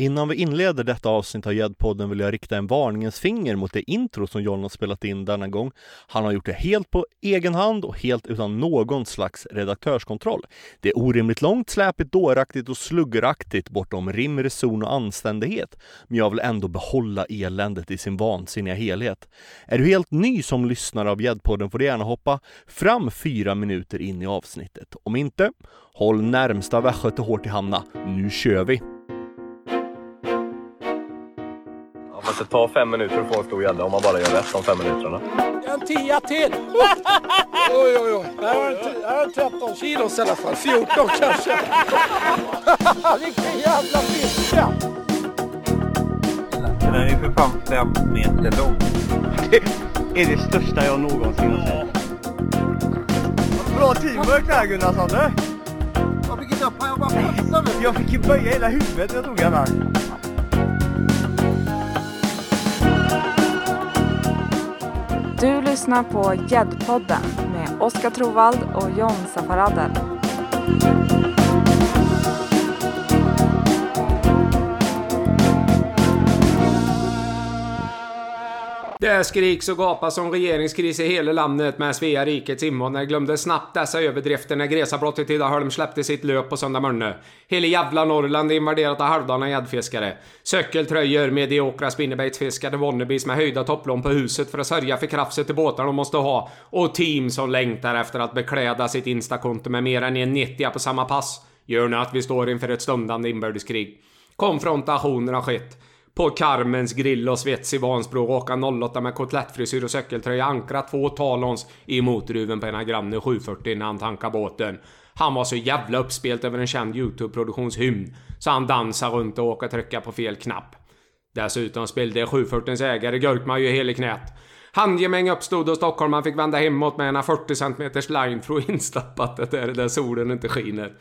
Innan vi inleder detta avsnitt av Gäddpodden vill jag rikta en varningens finger mot det intro som John har spelat in denna gång. Han har gjort det helt på egen hand och helt utan någon slags redaktörskontroll. Det är orimligt långt, släpigt, dåraktigt och sluggeraktigt bortom rim, reson och anständighet. Men jag vill ändå behålla eländet i sin vansinniga helhet. Är du helt ny som lyssnare av Gäddpodden får du gärna hoppa fram fyra minuter in i avsnittet. Om inte, håll närmsta västgöte hårt i hamna. Nu kör vi! Det tar fem minuter att få en stor gädda om man bara gör rätt de fem minuterna. En tia till! oj, oj, oj. Det här var en, t- det här var en 13 kilos i alla fall. 14 kanske. Vilken jävla fiska! Den är ju för fan fem meter lång. är det största jag någonsin har sett. Bra teamwork där Gunnarsson du! Jag fick inte upp jag bara pissade Jag fick ju böja hela huvudet när jag tog den här. Du lyssnar på Gäddpodden med Oskar Trovald och John Safaradel. Det skriks och gapas om regeringskris i hela landet med Svea rikets invånare glömde snabbt dessa överdrifter när Gresabrottet i Tidaholm släppte sitt löp på söndag morgon. Hela jävla Norrland är invaderat av halvdana gäddfiskare. Söckeltröjor, mediokra spinnerbetsfiskade wannabes med höjda topplån på huset för att sörja för krafset till båtarna de måste ha. Och team som längtar efter att bekläda sitt instakonto med mer än en 90 på samma pass. Gör nu att vi står inför ett stundande inbördeskrig. Konfrontationer har skett. På Carmens grill och svets i Vansbro åka 08 med kotlettfrisyr och cykeltröja ankra två talons i motruven på ena granne 740 när han tankar båten. Han var så jävla uppspelt över en känd Youtube-produktionshymn så han dansade runt och åka trycka på fel knapp. Dessutom spelade 740 ägare Gurkman ju hel i knät. Handgemäng uppstod och stockholmaren fick vända hemåt med en 40 cm line för att det där där solen inte skiner.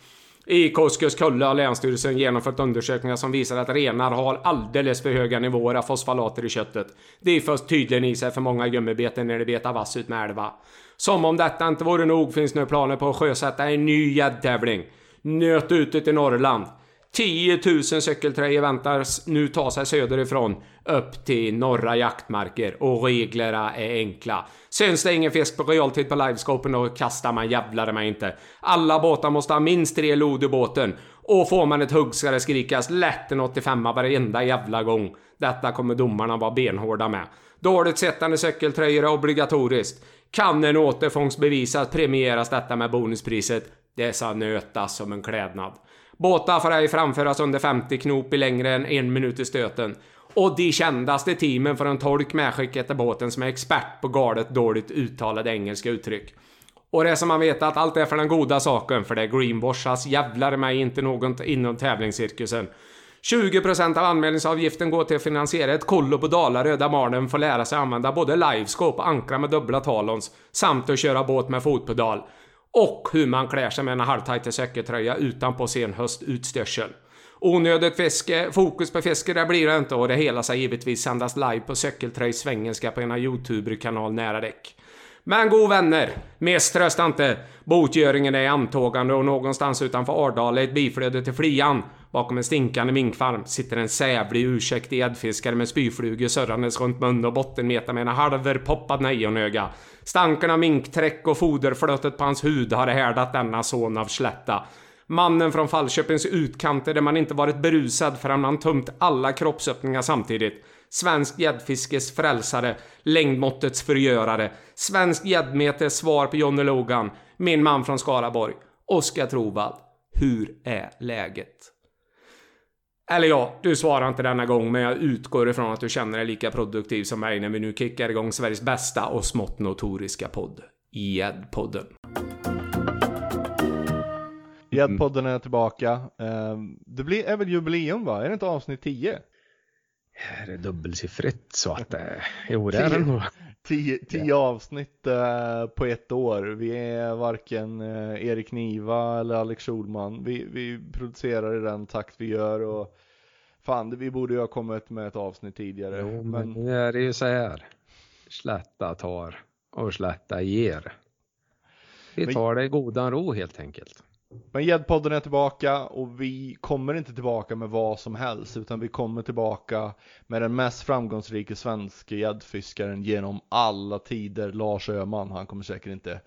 I Koskuskulle har Länsstyrelsen genomfört undersökningar som visar att renar har alldeles för höga nivåer av fosfalater i köttet. Det är först tydligen i sig för många gummibeten när de betar vass ut med älva. Som om detta inte vore nog finns nu planer på att sjösätta en ny gäddtävling. Nöt ut i Norrland. 10 000 cykeltröjor väntas nu ta sig söderifrån upp till norra jaktmarker och reglerna är enkla. Syns det ingen fisk på realtid på livescopen då kastar man jävlar mig inte. Alla båtar måste ha minst tre lod i båten. Och får man ett hugg ska det skrikas lätt en 85 varenda jävla gång. Detta kommer domarna vara benhårda med. Dåligt sittande cykeltröjor är obligatoriskt. Kan en återfångst bevisas premieras detta med bonuspriset. Dessa nötas som en klädnad. Båtar får ej framföras under 50 knop i längre än en minut i stöten. Och de kändaste teamen får en tolk medskickat till båten som är expert på galet dåligt uttalade engelska uttryck. Och det som man vet att allt är för den goda saken, för det greenwashas jävlar mig inte något inom tävlingscirkusen. 20% av anmälningsavgiften går till att finansiera ett kollo på Dalarö där barnen får lära sig använda både livescope och ankra med dubbla talons samt att köra båt med fotpedal. Och hur man klär sig med en halvtajtig cykeltröja utanpå sen höstutstyrsel. Onödigt fiske, fokus på fiske där blir det inte och det hela ska givetvis sändas live på cykeltröjs svengelska på ena youtuber-kanal nära däck. Men god vänner, misströsta inte. Botgöringen är i antågande och någonstans utanför Ardala i ett biflöde till Flian bakom en stinkande minkfarm sitter en sävlig ursäktig gäddfiskare med spyflugor surrandes runt mun och bottenmetar med en halverpoppad nejonöga. Stanken av minkträck och foderflötet på hans hud har härdat denna son av slätta. Mannen från Falköpings utkanter där man inte varit berusad förrän man tömt alla kroppsöppningar samtidigt. Svensk gäddfiskes frälsare, längdmåttets förgörare, svensk gäddmetes svar på Johnny Logan, min man från Skaraborg, Oskar Trovald. Hur är läget? Eller ja, du svarar inte denna gång, men jag utgår ifrån att du känner dig lika produktiv som mig när vi nu kickar igång Sveriges bästa och smått notoriska podd. Gäddpodden. Gäddpodden är tillbaka. Eh, det blir, är väl jubileum va? Är det inte avsnitt 10? Det är dubbelsiffrigt så att jo det är det nog. 10, 10 avsnitt eh, på ett år. Vi är varken eh, Erik Niva eller Alex Schulman. Vi, vi producerar i den takt vi gör och fan, det- vi borde ju ha kommit med ett avsnitt tidigare. Jo, men nu är det ju så här. Slätta tar och slätta ger. Vi tar det i godan ro helt enkelt. Men Gäddpodden är tillbaka och vi kommer inte tillbaka med vad som helst utan vi kommer tillbaka med den mest framgångsrike svenska gäddfiskaren genom alla tider, Lars Öhman. Han kommer säkert inte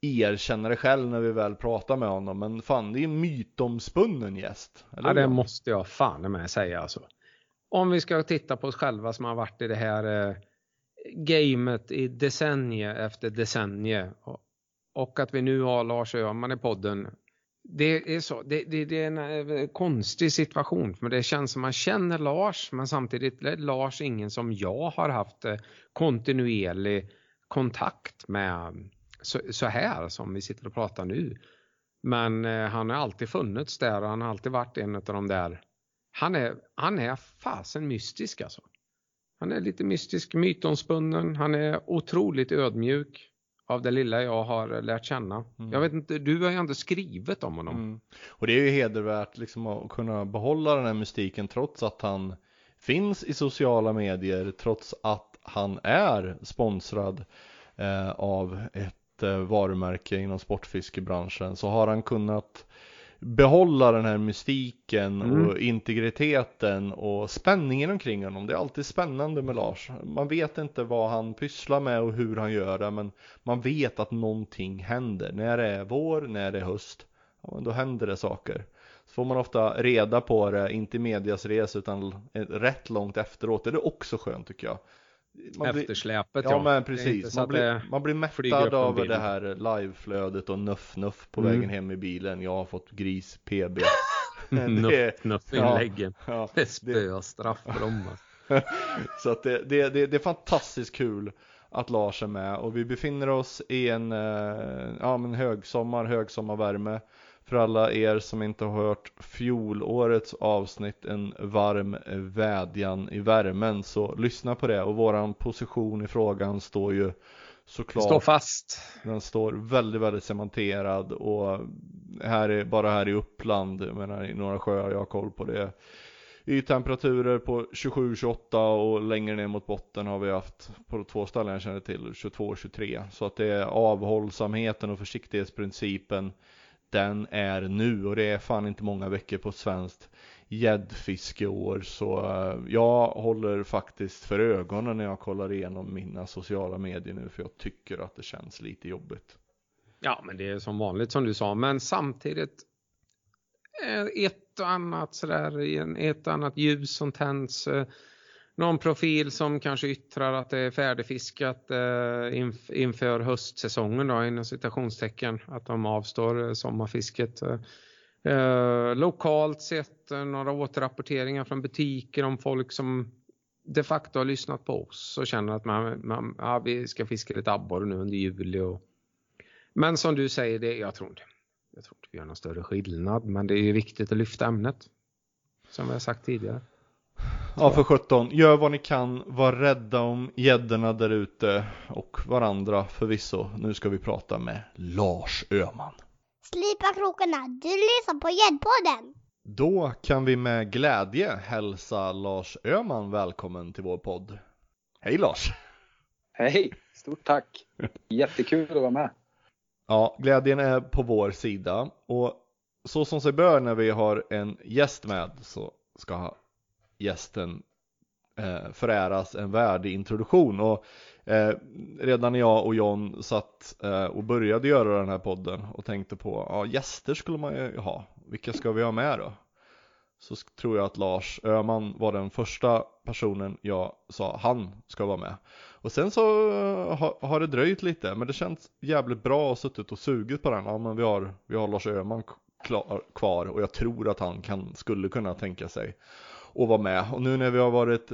erkänna det själv när vi väl pratar med honom men fan det är en mytomspunnen gäst. Ja det måste jag fan med säga alltså. Om vi ska titta på oss själva som har varit i det här eh, gamet i decennier efter decennier och, och att vi nu har Lars Öhman i podden det är, så, det, det, det, är en eh, konstig situation för det känns som man känner Lars men samtidigt är Lars ingen som jag har haft eh, kontinuerlig kontakt med mm, så, så här som vi sitter och pratar nu. Men eh, han har alltid funnits där och han har alltid varit en av de där. Han är, han är fasen mystisk alltså. Han är lite mystisk, mytomspunnen, han är otroligt ödmjuk av det lilla jag har lärt känna. Mm. Jag vet inte, du har ju ändå skrivit om honom. Mm. Och det är ju hedervärt liksom att kunna behålla den här mystiken trots att han finns i sociala medier, trots att han är sponsrad eh, av ett eh, varumärke inom sportfiskebranschen så har han kunnat behålla den här mystiken mm. och integriteten och spänningen omkring honom. Det är alltid spännande med Lars. Man vet inte vad han pysslar med och hur han gör det, men man vet att någonting händer. När det är vår, när det är höst, ja, då händer det saker. Så får man ofta reda på det, inte i medias res utan rätt långt efteråt. Det är också skönt tycker jag man Eftersläpet ja. ja men precis, man blir, man blir mättad av det här liveflödet och nuff-nuff på mm. vägen hem i bilen. Jag har fått gris PB. Nuff-nuff-inläggen. Ja, ja, det spöstraff för dem. Så att det, det, det, det är fantastiskt kul att Lars är med och vi befinner oss i en eh, ja, men högsommar, högsommarvärme. För alla er som inte har hört fjolårets avsnitt En varm vädjan i värmen så lyssna på det. Och våran position i frågan står ju såklart Står fast. Den står väldigt väldigt cementerad. Och här är, bara här i Uppland, jag menar i några sjöar jag har koll på det. Yttemperaturer på 27-28 och längre ner mot botten har vi haft på två ställen jag känner till 22-23 så att det är avhållsamheten och försiktighetsprincipen den är nu. Och det är fan inte många veckor på svenskt gäddfiskeår. Så eh, jag håller faktiskt för ögonen när jag kollar igenom mina sociala medier nu för jag tycker att det känns lite jobbigt. Ja men det är som vanligt som du sa. Men samtidigt eh, ett och annat sådär, ett och annat ljus som tänds eh, någon profil som kanske yttrar att det är färdigfiskat eh, inf inför höstsäsongen då, inom citationstecken, att de avstår eh, sommarfisket. Eh, eh, lokalt sett eh, några återrapporteringar från butiker om folk som de facto har lyssnat på oss och känner att man, man ja, vi ska fiska lite abborre nu under juli. Och... Men som du säger, det, jag tror inte jag tror inte vi gör någon större skillnad men det är ju viktigt att lyfta ämnet. Som vi har sagt tidigare. Ja för 17, gör vad ni kan, var rädda om gäddorna där ute och varandra förvisso. Nu ska vi prata med Lars Öman. Slipa krokarna, du lyssnar på Gäddpodden! Då kan vi med glädje hälsa Lars Öman välkommen till vår podd. Hej Lars! Hej! Stort tack! Jättekul att vara med. Ja, glädjen är på vår sida och så som sig bör när vi har en gäst med så ska gästen eh, föräras en värdig introduktion och eh, redan när jag och John satt eh, och började göra den här podden och tänkte på, ja gäster skulle man ju ha, vilka ska vi ha med då? Så tror jag att Lars Öman var den första personen jag sa, han ska vara med. Och sen så eh, ha, har det dröjt lite, men det känns jävligt bra att suttit och sugit på den. Ja men vi har, vi har Lars Öman kvar och jag tror att han kan, skulle kunna tänka sig och vara med. Och nu när vi har varit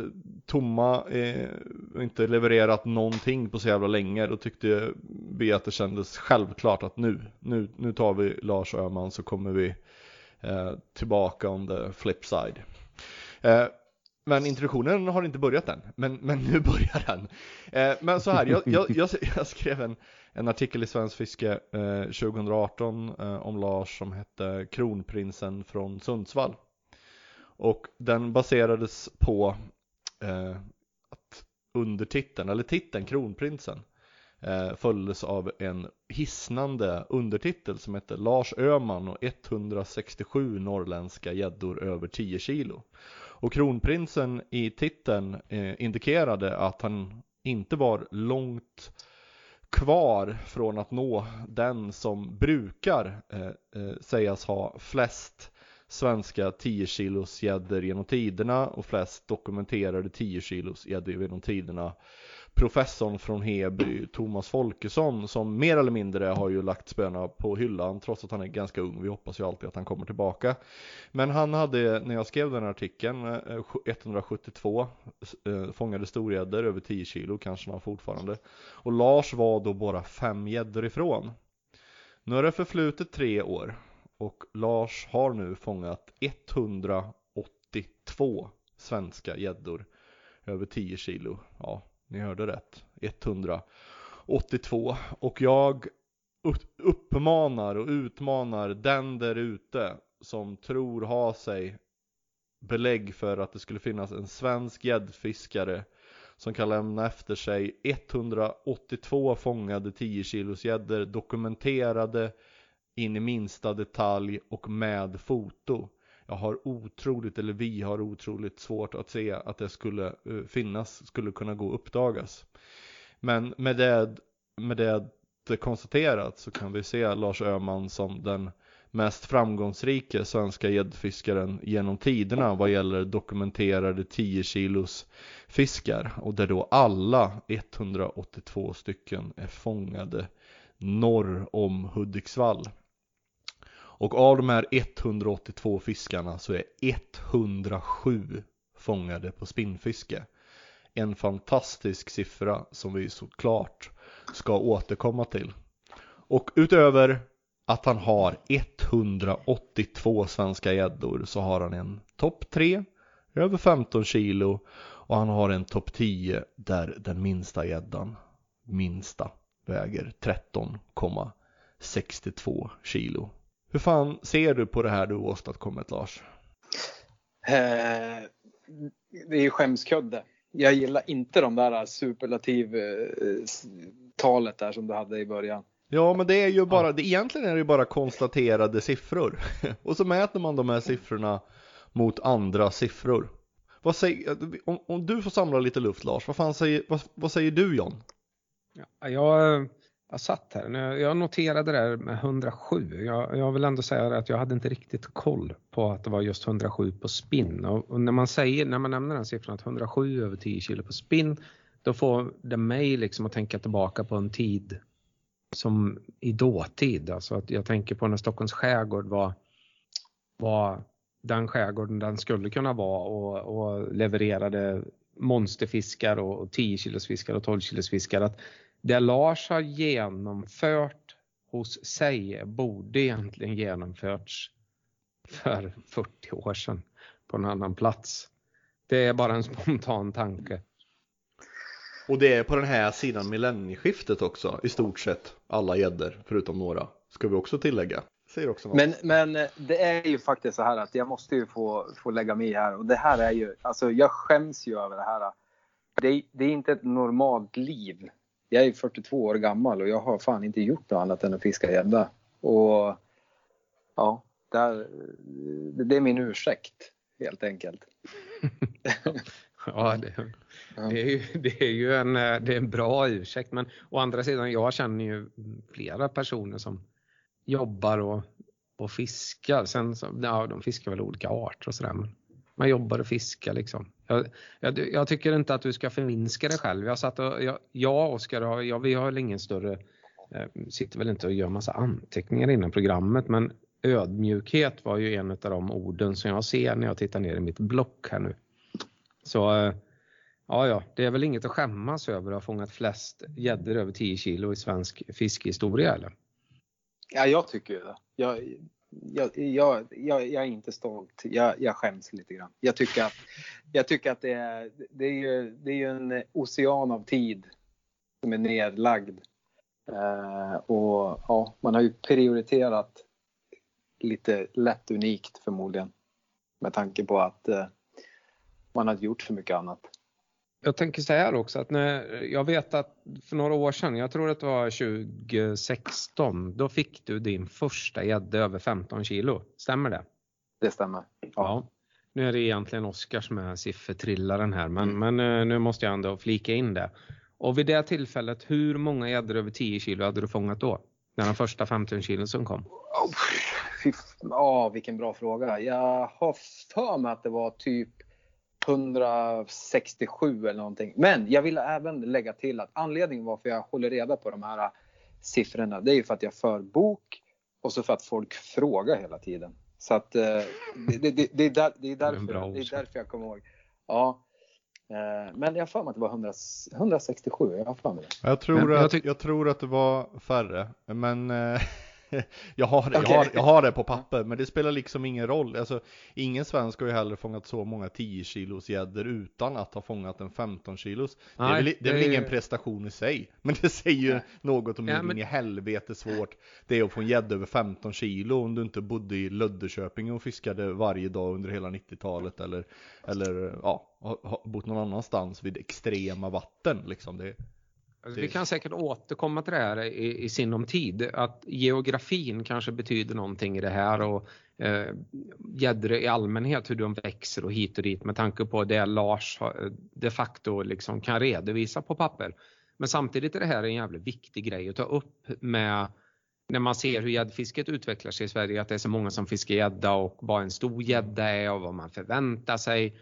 tomma eh, och inte levererat någonting på så jävla länge då tyckte vi att det kändes självklart att nu, nu, nu tar vi Lars Öhman så kommer vi eh, tillbaka on the flip side. Eh, men introduktionen har inte börjat än, men, men nu börjar den. Eh, men så här, jag, jag, jag, jag skrev en, en artikel i Svensk Fiske eh, 2018 eh, om Lars som hette Kronprinsen från Sundsvall. Och den baserades på eh, att undertiteln, eller titeln Kronprinsen eh, följdes av en hisnande undertitel som hette Lars Öman och 167 norrländska gäddor över 10 kilo. Och kronprinsen i titeln eh, indikerade att han inte var långt kvar från att nå den som brukar eh, eh, sägas ha flest svenska 10 kilos gäddor genom tiderna och flest dokumenterade 10 kilos gäddor genom tiderna professorn från Heby, Thomas Folkesson, som mer eller mindre har ju lagt spöna på hyllan trots att han är ganska ung. Vi hoppas ju alltid att han kommer tillbaka. Men han hade, när jag skrev den här artikeln, eh, 172 eh, fångade storgäddor över 10 kilo, kanske han fortfarande. Och Lars var då bara fem gäddor ifrån. Nu har det förflutit tre år och Lars har nu fångat 182 svenska gäddor över 10 kilo. Ja, ni hörde rätt. 182. Och jag uppmanar och utmanar den där ute som tror ha sig belägg för att det skulle finnas en svensk gäddfiskare som kan lämna efter sig 182 fångade 10 kilos gäddor dokumenterade in i minsta detalj och med foto jag har otroligt, eller vi har otroligt svårt att se att det skulle eh, finnas, skulle kunna gå att uppdagas. Men med det, med det konstaterat så kan vi se Lars Öhman som den mest framgångsrike svenska gäddfiskaren genom tiderna vad gäller dokumenterade 10 kilos fiskar och där då alla 182 stycken är fångade norr om Hudiksvall. Och av de här 182 fiskarna så är 107 fångade på spinnfiske. En fantastisk siffra som vi såklart ska återkomma till. Och utöver att han har 182 svenska gäddor så har han en topp 3 över 15 kilo och han har en topp 10 där den minsta gäddan, minsta, väger 13,62 kilo. Hur fan ser du på det här du åstadkommit Lars? Eh, det är ju skämskudde. Jag gillar inte de där superlativ-talet där som du hade i början. Ja, men det är ju bara, det, egentligen är det ju bara konstaterade siffror. Och så mäter man de här siffrorna mot andra siffror. Vad säger, om, om du får samla lite luft Lars, vad, fan säger, vad, vad säger du John? Ja, jag jag satt här, jag noterade det där med 107. Jag, jag vill ändå säga att jag hade inte riktigt koll på att det var just 107 på spinn. Och, och, när man säger, när man nämner den siffran att 107 över 10 kilo på spinn, då får det mig liksom att tänka tillbaka på en tid som i dåtid. Alltså att jag tänker på när Stockholms skärgård var, var den skärgården den skulle kunna vara och, och levererade monsterfiskar och 10 kilos fiskar och 12 kilos fiskar. Att det Lars har genomfört hos sig borde egentligen genomförts för 40 år sedan på en annan plats. Det är bara en spontan tanke. Och det är på den här sidan millennieskiftet också, i stort sett alla gäddor förutom några, ska vi också tillägga. Säger också något. Men, men det är ju faktiskt så här att jag måste ju få, få lägga mig här och det här är ju, alltså jag skäms ju över det här. Det, det är inte ett normalt liv jag är 42 år gammal och jag har fan inte gjort något annat än att fiska gädda. Och ja, där, det är min ursäkt helt enkelt. ja, det, det, är ju, det är ju en, det är en bra ursäkt men å andra sidan jag känner ju flera personer som jobbar och, och fiskar. Sen så, ja, de fiskar väl olika arter och sådär men man jobbar och fiskar liksom. Jag, jag, jag, tycker inte att du ska förminska dig själv. Jag satt och, jag, jag Oskar, jag, vi har väl ingen större, eh, sitter väl inte och gör massa anteckningar innan programmet men ödmjukhet var ju en av de orden som jag ser när jag tittar ner i mitt block här nu. Så eh, ja, ja, det är väl inget att skämmas över att ha fångat flest gäddor över 10 kilo i svensk fiskehistoria eller? Ja, jag tycker ju det. Jag, jag, jag, jag, jag, är inte stolt. Jag, jag skäms lite grann. Jag tycker att, jag tycker att det, är, det, är ju, det är ju en ocean av tid som är nedlagd. Uh, och ja, man har ju prioriterat lite lätt unikt förmodligen. Med tanke på att uh, man har gjort för mycket annat. Jag tänker så här också att när, jag vet att för några år sedan, jag tror att det var 2016, då fick du din första gädda över 15 kilo. Stämmer det? Det stämmer. Ja. ja. Nu är det egentligen Oskar som är siffertrillaren här men, mm. men eh, nu måste jag ändå flika in det. Och vid det tillfället, hur många gäddor över 10 kilo hade du fångat då? När de första 15 kilo som kom? Ja, oh, vilken bra fråga. Jag har för mig att det var typ 167 eller någonting. Men jag vill även lägga till att anledningen varför jag håller reda på de här siffrorna, det är ju för att jag för bok och så för att folk frågar hela tiden. Så att eh, det, det, det, är, där, det, är, därför, det är därför jag kommer ihåg. Ja, eh, men jag har för mig att det var 100, 167, jag har för mig det. Jag tror, att, jag tror att det var färre, men jag, har det, okay. jag, har, jag har det på papper, men det spelar liksom ingen roll. Alltså, ingen svensk har ju heller fångat så många 10 kilos gäddor utan att ha fångat en 15 kilos. Det är, väl, det är väl ingen prestation i sig, men det säger ju något om hur ja, men... i helvete svårt det är att få en gädda över 15 kilo om du inte bodde i Löddeköping och fiskade varje dag under hela 90-talet eller, eller ja, har bott någon annanstans vid extrema vatten liksom. Det, Alltså, vi kan säkert återkomma till det här i, i sinom tid, att geografin kanske betyder någonting i det här och eh, gäddor i allmänhet, hur de växer och hit och dit med tanke på det Lars de facto liksom kan redovisa på papper. Men samtidigt är det här en jävligt viktig grej att ta upp med när man ser hur gäddfisket utvecklar sig i Sverige, att det är så många som fiskar gädda och vad en stor gädda är och vad man förväntar sig.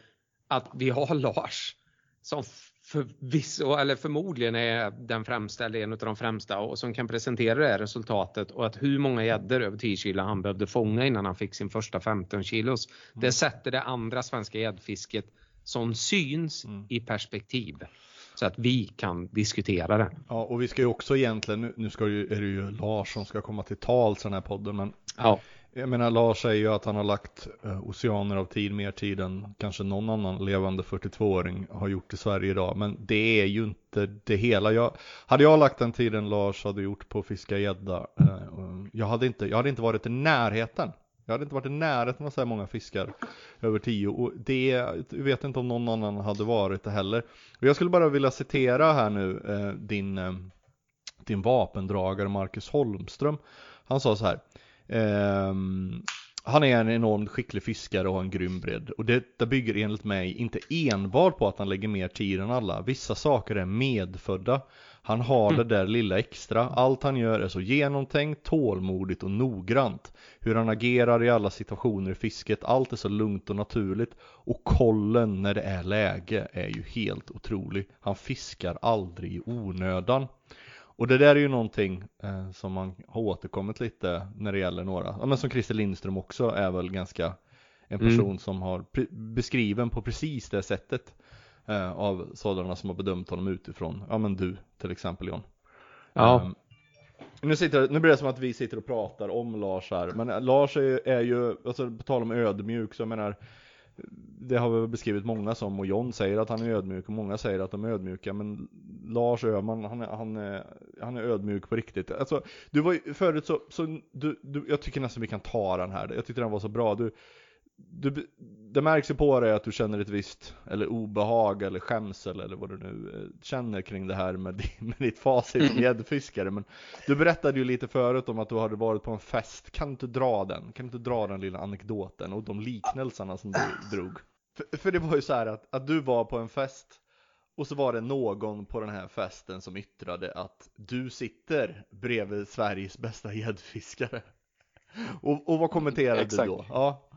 Att vi har Lars som förvisso, eller förmodligen är den främsta eller en av de främsta och som kan presentera det här resultatet och att hur många gäddor över 10 kilo han behövde fånga innan han fick sin första 15 kilos. Mm. Det sätter det andra svenska gäddfisket som syns mm. i perspektiv så att vi kan diskutera det. Ja, och vi ska ju också egentligen, nu, ska ju, är det ju Lars som ska komma till tals i den här podden, men ja. Jag menar Lars säger ju att han har lagt eh, oceaner av tid, mer tid än kanske någon annan levande 42-åring har gjort i Sverige idag. Men det är ju inte det hela. Jag, hade jag lagt den tiden Lars hade gjort på att fiska gädda, eh, jag, hade inte, jag hade inte varit i närheten. Jag hade inte varit i närheten av så här många fiskar över tio och det jag vet inte om någon annan hade varit det heller. Och jag skulle bara vilja citera här nu eh, din, din vapendragare Marcus Holmström. Han sa så här. Um, han är en enormt skicklig fiskare och har en grym bredd. Och detta bygger enligt mig inte enbart på att han lägger mer tid än alla. Vissa saker är medfödda. Han har det där lilla extra. Allt han gör är så genomtänkt, tålmodigt och noggrant. Hur han agerar i alla situationer i fisket, allt är så lugnt och naturligt. Och kollen när det är läge är ju helt otrolig. Han fiskar aldrig i onödan. Och det där är ju någonting eh, som man har återkommit lite när det gäller några, ja, men som Christer Lindström också är väl ganska en person mm. som har beskriven på precis det sättet eh, av sådana som har bedömt honom utifrån, ja men du till exempel John. Ja. Um, nu, sitter, nu blir det som att vi sitter och pratar om Lars här, men Lars är, är ju, alltså på tal om ödmjuk, så jag menar det har vi beskrivit många som och John säger att han är ödmjuk och många säger att de är ödmjuka men Lars Öhman han är, han är, han är ödmjuk på riktigt. Alltså, du var ju förut så, så du, du, jag tycker nästan vi kan ta den här. Jag tyckte den var så bra. Du, du, det märks ju på dig att du känner ett visst, eller obehag eller skämsel eller vad du nu eh, känner kring det här med, med ditt facit som gäddfiskare. Men du berättade ju lite förut om att du hade varit på en fest. Kan du dra den? Kan du inte dra den lilla anekdoten och de liknelserna som du drog? För, för det var ju så här att, att du var på en fest och så var det någon på den här festen som yttrade att du sitter bredvid Sveriges bästa gäddfiskare. Och, och vad kommenterade Exakt. du då? Ja.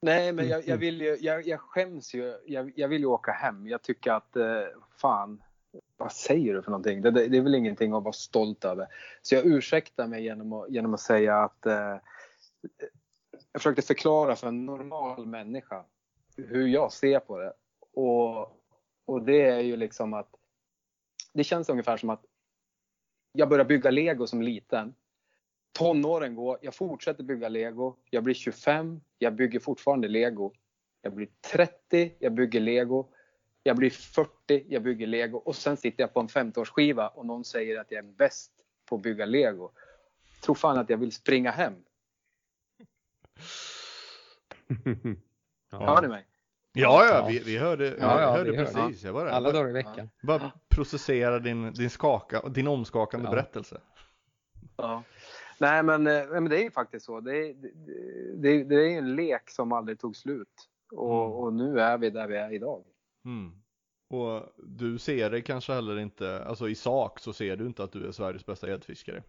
Nej, men jag, jag vill ju, jag, jag skäms ju. Jag, jag, vill ju åka hem. Jag tycker att, eh, fan, vad säger du för någonting? Det, det, det, är väl ingenting att vara stolt över. Så jag ursäktar mig genom att, genom att säga att eh, jag försökte förklara för en normal människa hur jag ser på det. Och, och det är ju liksom att det känns ungefär som att jag började bygga lego som liten tonåren går, jag fortsätter bygga lego. Jag blir 25, jag bygger fortfarande lego. Jag blir 30, jag bygger lego. Jag blir 40, jag bygger lego. Och sen sitter jag på en 50-årsskiva och någon säger att jag är bäst på att bygga lego. Tror fan att jag vill springa hem. ja. Hör ni mig? Ja, ja, vi, vi hörde, vi Ja, ja, hörde vi hörde. precis. Jag var där. Alla dagar i veckan. Bara processera din, din, skaka, din omskakande Ja. berättelse. Ja. Nej men, eh, men det är ju faktiskt så. Det är, det, det, är ju en lek som aldrig tog slut. Och, Mm. och nu är vi där vi är idag. Mm. Och du ser det kanske heller inte, alltså i sak så ser du inte att du är Sveriges bästa gäddfiskare.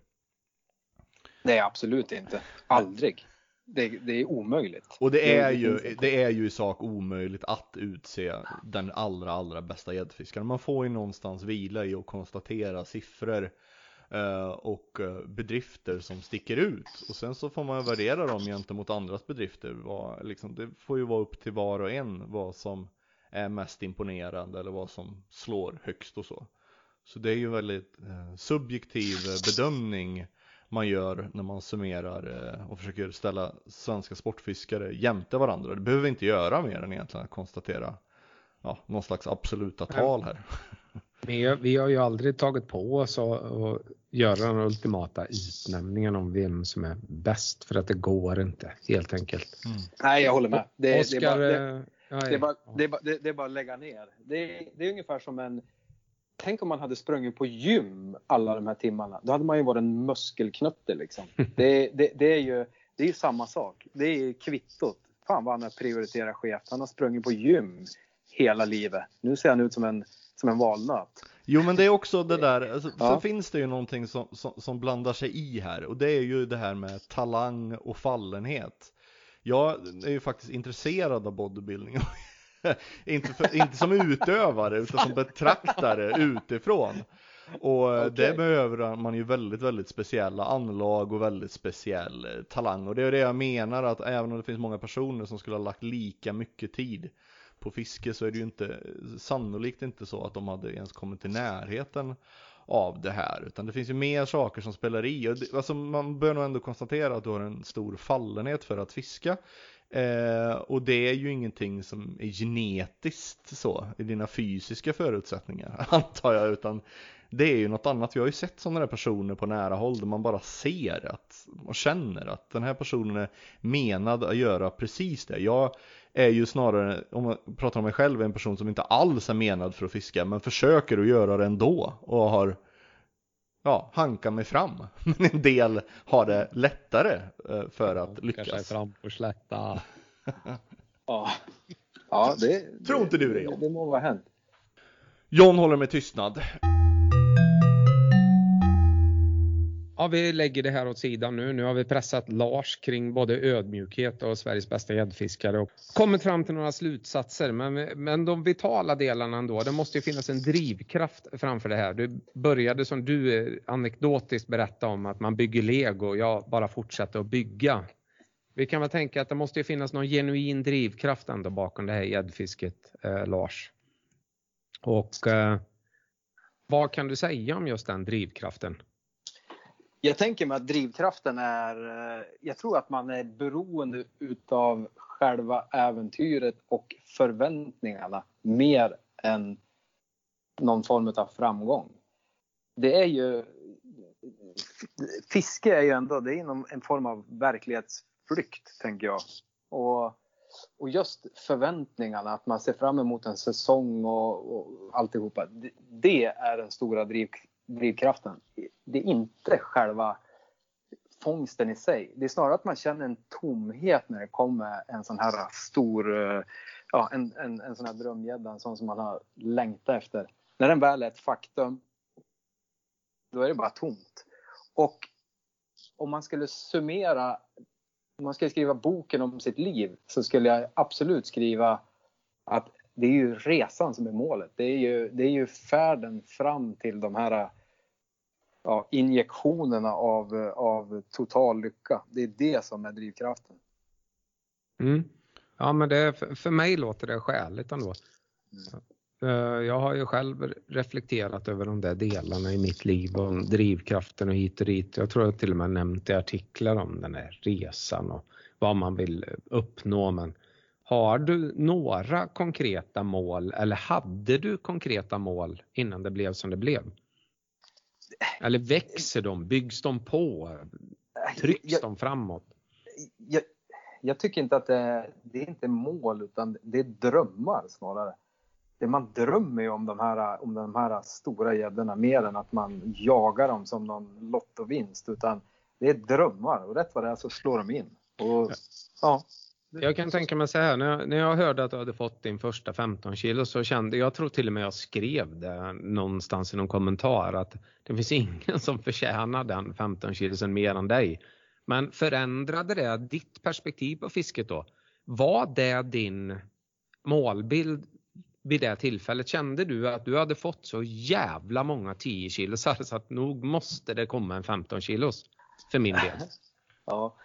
Nej absolut inte. Aldrig. Det, det är omöjligt. Och det är, ju, det är ju i sak omöjligt att utse den allra, allra bästa gäddfiskaren. Man får ju någonstans vila i att konstatera siffror och eh, bedrifter som sticker ut. Och sen så får man värdera dem gentemot andras bedrifter. Vad, liksom, det får ju vara upp till var och en vad som är mest imponerande eller vad som slår högst och så. Så det är ju en väldigt eh, subjektiv eh, bedömning man gör när man summerar eh, och försöker ställa svenska sportfiskare jämte varandra. Det behöver vi inte göra mer än egentligen att konstatera ja, någon slags absoluta tal här. Vi, vi har ju aldrig tagit på oss att göra den ultimata utnämningen om vem som är bäst för att det går inte helt enkelt. Nej jag håller med. Det, det, är bara, det, eh, är bara, det, är bara, det, är bara att lägga ner. Det, är- det är ungefär som en Tänk om man hade sprungit på gym alla de här timmarna. Då hade man ju varit en muskelknutte liksom. Det, det, det är ju det är ju samma sak. Det är ju kvittot. Fan vad han har prioriterat skevt. Han har sprungit på gym hela livet. Nu ser han ut som en, som en valnöt. Jo men det är också det där, alltså, Ja. sen finns det ju någonting som, som, som blandar sig i här och det är ju det här med talang och fallenhet. Jag är ju faktiskt intresserad av bodybuilding. inte, för, inte som utövare utan som betraktare utifrån. Och eh, det behöver man ju väldigt, väldigt speciella anlag och väldigt speciell eh, talang. Och det är det jag menar att även om det finns många personer som skulle ha lagt lika mycket tid på fiske så är det ju inte sannolikt inte så att de hade ens kommit till närheten av det här. Utan det finns ju mer saker som spelar i. Och det, alltså man bör nog ändå konstatera att du har en stor fallenhet för att fiska. Eh, och det är ju ingenting som är genetiskt så i dina fysiska förutsättningar antar jag utan det är ju något annat. Vi har ju sett sådana där personer på nära håll där man bara ser att och känner att den här personen är menad att göra precis det. Jag är ju snarare, om man pratar om mig själv, en person som inte alls är menad för att fiska men försöker att göra det ändå och har ja, hankat mig fram. Men en del har det lättare eh, för att Kanske lyckas. fram på slätta. Ja, ja det, Tror inte du det, det, John? det må vara hänt. John håller med tystnad. Ja, vi lägger det här åt sidan nu. Nu har vi pressat Lars kring både ödmjukhet och Sveriges bästa gäddfiskare och kommit fram till några slutsatser. Men, men de vitala delarna ändå, det måste ju finnas en drivkraft framför det här. Du började som du eh, anekdotiskt berätta om att man bygger lego och jag bara fortsätter att bygga. Vi kan väl tänka att det måste ju finnas någon genuin drivkraft ändå bakom det här gäddfisket, eh, Lars. Och eh, vad kan du säga om just den drivkraften? Jag tänker mig att drivkraften är, eh, jag tror att man är beroende utav själva äventyret och förväntningarna mer än någon form av framgång. Det är ju, fiske är ju ändå, det är en form av verklighetsflykt tänker jag. Och, och just förväntningarna, att man ser fram emot en säsong och, och alltihopa. Det, det är den stora drivkraften drivkraften. Det är inte själva fångsten i sig. Det är snarare att man känner en tomhet när det kommer en sån här stor, eh, ja en, en, en sån här drömgädda, en sån som man har längtat efter. När den väl är ett faktum, då är det bara tomt. Och om man skulle summera, om man skulle skriva boken om sitt liv så skulle jag absolut skriva att det är ju resan som är målet. Det är ju, det är ju färden fram till de här ja, injektionerna av, av total lycka. Det är det som är drivkraften. Mm. Ja, men det, för, för mig låter det skäligt ändå. Eh, Jag har ju själv reflekterat över de där delarna i mitt liv om drivkraften och hit och dit. Jag tror jag till och med nämnt i artiklar om den här resan och vad man vill uppnå. Men har du några konkreta mål eller hade du konkreta mål innan det blev som det blev? Eller växer de? Byggs de på? Trycks Jag- de framåt? jag, jag tycker inte att det är, det är inte mål utan det är drömmar snarare. Det man drömmer ju om de här, om de här stora gäddorna mer än att man jagar dem som någon lottovinst utan det är drömmar och rätt vad det är så slår de in. Och, ja. Jag kan tänka mig så här, när jag, när jag hörde att du hade fått din första 15 kilo så kände jag, tror till och med jag skrev det någonstans i någon kommentar att det finns ingen som förtjänar den 15 kilosen mer än dig. Men förändrade det ditt perspektiv på fisket då? Var det din målbild vid det tillfället? Kände du att du hade fått så jävla många 10 kilosar så att nog måste det komma en 15 kilos för min del? Ja,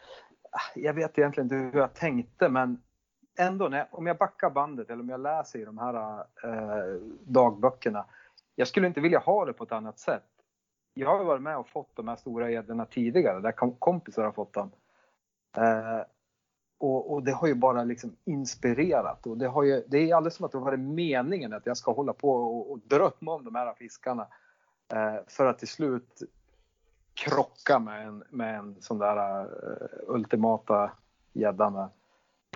Ah, jag vet egentligen inte hur jag tänkte men ändå, när, om jag backar bandet eller om jag läser i de här eh, dagböckerna. Jag skulle inte vilja ha det på ett annat sätt. Jag har varit med och fått de här stora gäddorna tidigare, där kompisar har fått dem. Eh, och, och, det har ju bara liksom inspirerat och det, har ju, det är alldeles som att det har varit meningen att jag ska hålla på och, och drömma om de här fiskarna. Eh, för att till slut krocka med en, med en sån där uh, ultimata gädda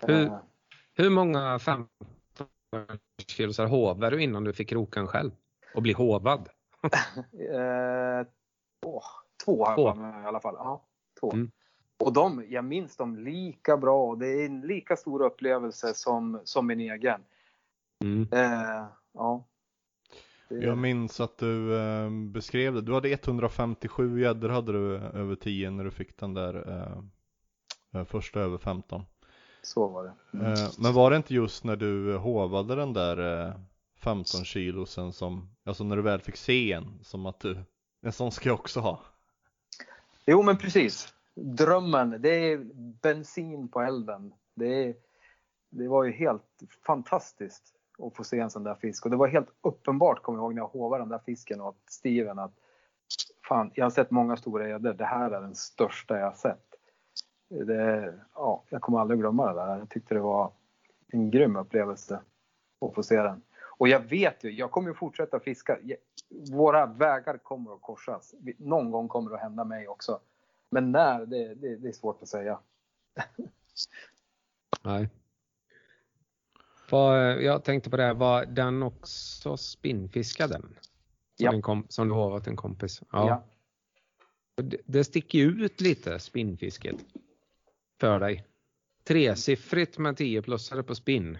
Hur, uh, hur många 15 kilosar hovar du innan du fick kroken själv? Och bli hovad? uh, två har jag med i alla fall. Ja, två. Mm. Och de, jag minns dem lika bra och det är en lika stor upplevelse som, som min egen. Mm. ja. Jag minns att du eh, beskrev det. Du hade 157 gäddor hade du över 10 när du fick den där eh, eh, första över 15. Så var det. Mm. Eh, men var det inte just när du hovade den där 15 kilosen som, alltså när du väl fick se en, som att du, en sån ska jag också ha? Jo men precis. Drömmen, det är bensin på elden. Det, är, det var ju helt fantastiskt och få se en sån där fisk. Och det var helt uppenbart, kommer jag ihåg, när jag hovade den där fisken åt Steven att fan, jag har sett många stora gäddor. Det här är den största jag har sett. Det, ja, jag kommer aldrig glömma det där. Jag tyckte det var en grym upplevelse att få se den. Och jag vet ju, jag kommer ju fortsätta fiska. Våra vägar kommer att korsas. Någon gång kommer det att hända mig också. Men när, det, det, det är svårt att säga. Nej. Var, jag tänkte på det, var den också spinnfiskad den? Som, ja. Kom, som du har varit en kompis? Ja. ja. Det, det sticker ut lite spinnfisket för dig. Tresiffrigt med 10 plusare på spinn.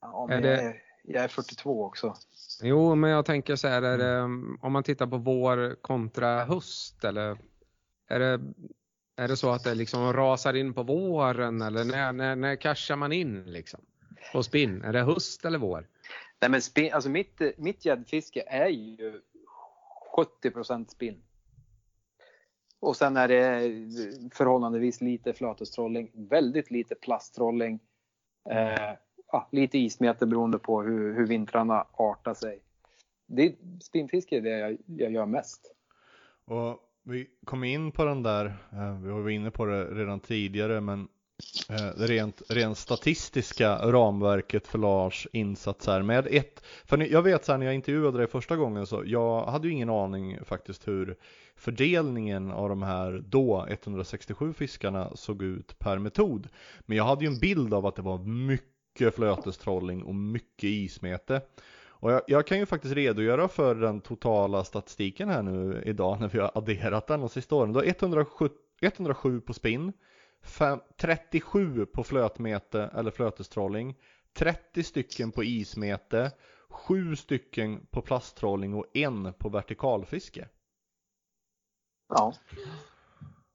Ja, men är det... jag, är, jag är 42 också. Jo, men jag tänker så här, är det, om man tittar på vår kontra höst eller är det, är det så att det liksom rasar in på våren eller när, när, när cashar man in liksom? På spinn? Är det höst eller vår? Nej men spinn, alltså mitt, mitt gäddfiske är ju 70% spinn. Och sen är det förhållandevis lite flötestrolling, väldigt lite plasttrolling. Eh, ja, lite ismeter beroende på hur, hur vintrarna artar sig. Det, spinnfiske är det jag, jag gör mest. Och vi kom in på den där, eh, vi var inne på det redan tidigare, men Eh, rent, rent statistiska ramverket för Lars insats här med ett, för jag vet så här när jag intervjuade dig första gången så jag hade ju ingen aning faktiskt hur fördelningen av de här då 167 fiskarna såg ut per metod. Men jag hade ju en bild av att det var mycket flötestrolling och mycket ismete. Och jag, jag, kan ju faktiskt redogöra för den totala statistiken här nu idag när vi har adderat den de sista åren. Då 107, 107 på spinn, 37 på flötmete eller flötestrolling, 30 stycken på ismete, 7 stycken på plasttrolling och en på vertikalfiske. Ja.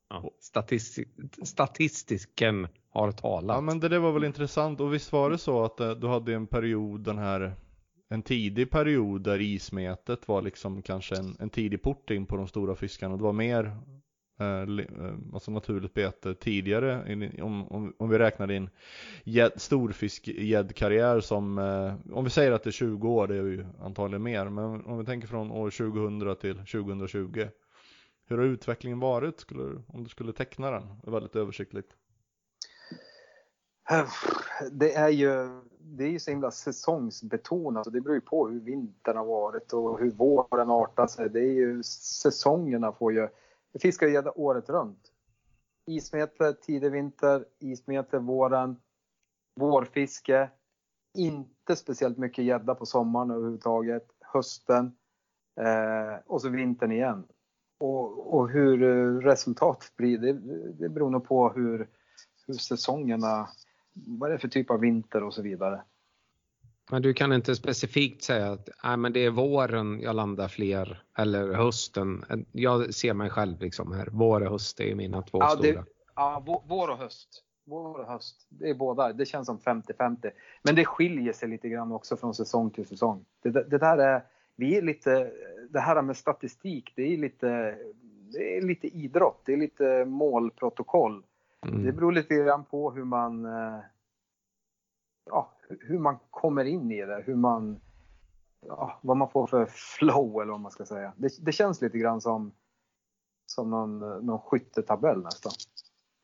ja statistik, statistiken har talat. Ja men det, det var väl intressant och visst var det så att eh, du hade en period den här en tidig period där ismetet var liksom kanske en, en tidig port in på de stora fiskarna. Det var mer Eh, eh, alltså naturligt bete tidigare om, om, om vi räknar din storfiskgäddkarriär som eh, om vi säger att det är 20 år, det är ju antagligen mer, men om vi tänker från år 2000 till 2020 hur har utvecklingen varit skulle, om du skulle teckna den väldigt översiktligt? Det är ju det är ju så himla säsongsbetonat och det beror ju på hur vintern har varit och hur våren artar sig. Det är ju säsongerna får ju jag fiskar gädda året runt. Ismeter tidig vinter, ismeter våren, vårfiske, inte speciellt mycket gädda på sommaren överhuvudtaget, hösten eh, och så vintern igen. Och, och hur eh, resultatet blir, det, det beror nog på hur, hur säsongerna, vad det är för typ av vinter och så vidare. Men du kan inte specifikt säga att nej, men det är våren jag landar fler eller hösten. Jag ser mig själv liksom här. Vår och höst är mina två ja, stora. Det, ja, vå- vår och höst. Vår och höst. Det är båda. Det känns som 50-50. Men det skiljer sig lite grann också från säsong till säsong. Det, det där är, vi är lite, det här med statistik, det är lite, det är lite idrott. Det är lite målprotokoll. Mm. Det beror lite grann på hur man, eh, ja, hur man kommer in i det, hur man, ja, vad man får för flow eller vad man ska säga. Det, det känns lite grann som, som någon, någon skyttetabell nästan.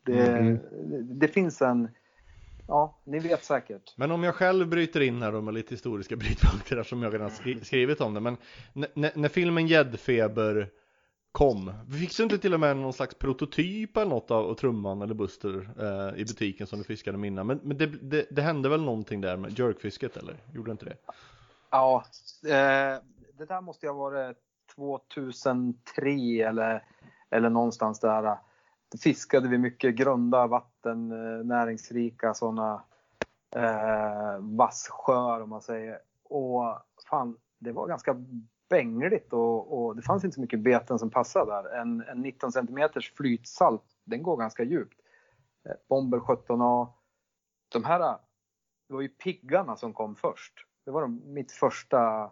Det, Mm. det, det finns en, ja, ni vet säkert. Men om jag själv bryter in här då med lite historiska brytpunkter som jag redan skri- skrivit om det. Men när filmen Gäddfeber kom, fick du inte till och med någon slags prototyp eller något av, Trumman eller Buster eh, i butiken som du fiskade med innan? Men, men det, det, det hände väl någonting där med jerkfisket eller? Gjorde det inte det? Ja, eh, det där måste ju ha varit 2003 eller, eller någonstans där. Då fiskade vi mycket grunda vatten, eh, näringsrika sådana eh, vassjöar om man säger. Och fan, det var ganska bängligt och, och det fanns inte så mycket beten som passade där. En, en 19 cm flytsalt, den går ganska djupt. Eh, bomber 17A. De här, eh, det var ju piggarna som kom först. Det var de, mitt första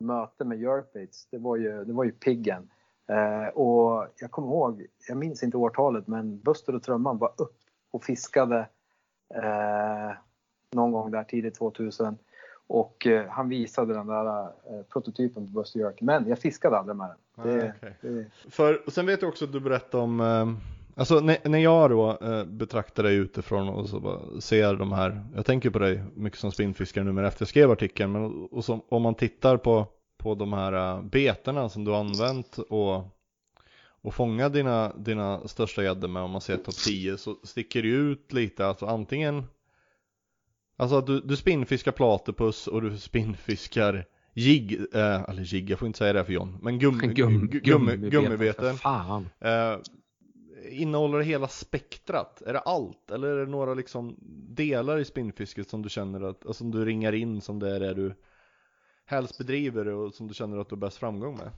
möte med jerkbaits. Det var ju, det var ju piggen. Eh, och jag kommer ihåg, jag minns inte årtalet, men Buster och Trumman var upp och fiskade eh, någon gång där tidigt 2000. Och eh, han visade den där eh, prototypen på Buster Jerk. Men jag fiskade aldrig med den. Det, Ah, okej. det, För, och sen vet jag också att du berättade om, eh, alltså när, när jag då betraktar dig utifrån och så ser de här, jag tänker på dig mycket som spinnfiskare nu men efter jag skrev artikeln, men och som, om man tittar på, på de här betena som du har använt och, och fånga dina, dina största gäddor med om man ser topp 10 så sticker det ut lite, alltså antingen Alltså att du, du spinnfiskar platypus och du spinnfiskar jigg, eh, eller jigg, jag får inte säga det för John, men gum, Gum, gum, gummi, gummibeten, fan. Eh, innehåller det hela spektrat? Är det allt? Eller är det några liksom delar i spinnfisket som du känner att, alltså, som du ringar in som det är det du helst bedriver och som du känner att du har bäst framgång med?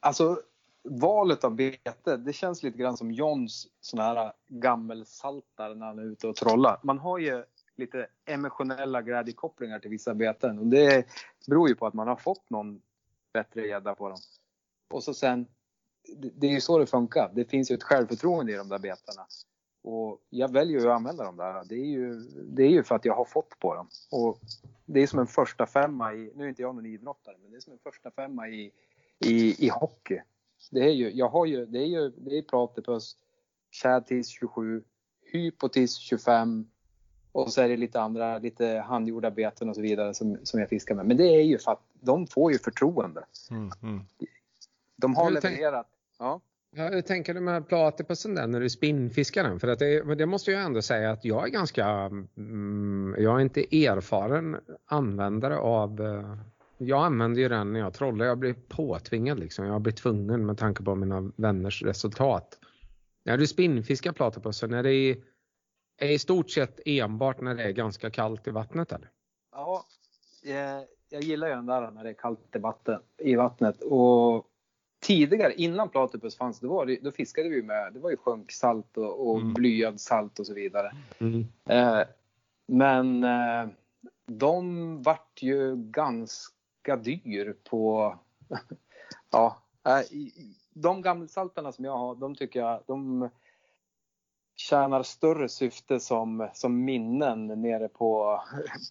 Alltså valet av bete, det känns lite grann som Johns sån här gammelsaltare när han är ute och trollar. Man har ju lite emotionella glädjekopplingar till vissa beten och det beror ju på att man har fått någon bättre gädda på dem. Och så sen, det är ju så det funkar. Det finns ju ett självförtroende i de där betarna Och jag väljer ju att använda dem där. Det är ju, det är ju för att jag har fått på dem. Och det är som en första femma i, nu är inte jag någon idrottare, men det är som en första femma i, i, i hockey. Det är ju, jag har ju, det är ju, det är platypus, 27, hypotis 25 och så är det lite andra, lite handgjorda beten och så vidare som, som jag fiskar med. Men det är ju för att de får ju förtroende. Mm, mm. De har Hur tänk- levererat. Ja. Ja, hur tänker du med platypusen där när du spinnfiskar den? För att det, men det måste jag ändå säga att jag är ganska, mm, jag är inte erfaren användare av, eh, jag använder ju den när jag trollar, jag blir påtvingad liksom, jag blir tvungen med tanke på mina vänners resultat. När du spinnfiskar platypusen, är det i, är i stort sett enbart när det är ganska kallt i vattnet eller? Ja, eh, jag gillar ju den där när det är kallt i, vatten, i vattnet. Och tidigare, innan platypus fanns, då, var det, då fiskade vi med, det var ju sjunksalt och, och Mm. blyad salt och så vidare. Eh, men eh, de vart ju ganska dyr på, ja, eh, de gammelsaltarna som jag har, de tycker jag, de tjänar större syfte som, som minnen nere på,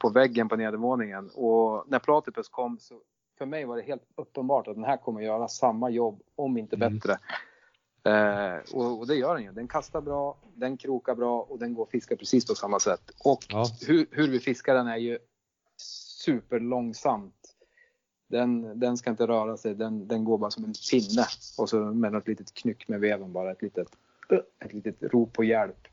på väggen på nedervåningen. Och när Platypus kom så för mig var det helt uppenbart att den här kommer göra samma jobb, om inte Mm. bättre. Eh, och, och det gör den ju. Den kastar bra, den krokar bra och den går att fiska precis på samma sätt. Och Ja. hur, hur vi fiskar den är ju superlångsamt. Den, den ska inte röra sig, den, den går bara som en pinne och så med något litet knyck med veven bara, ett litet ett litet rop på hjälp.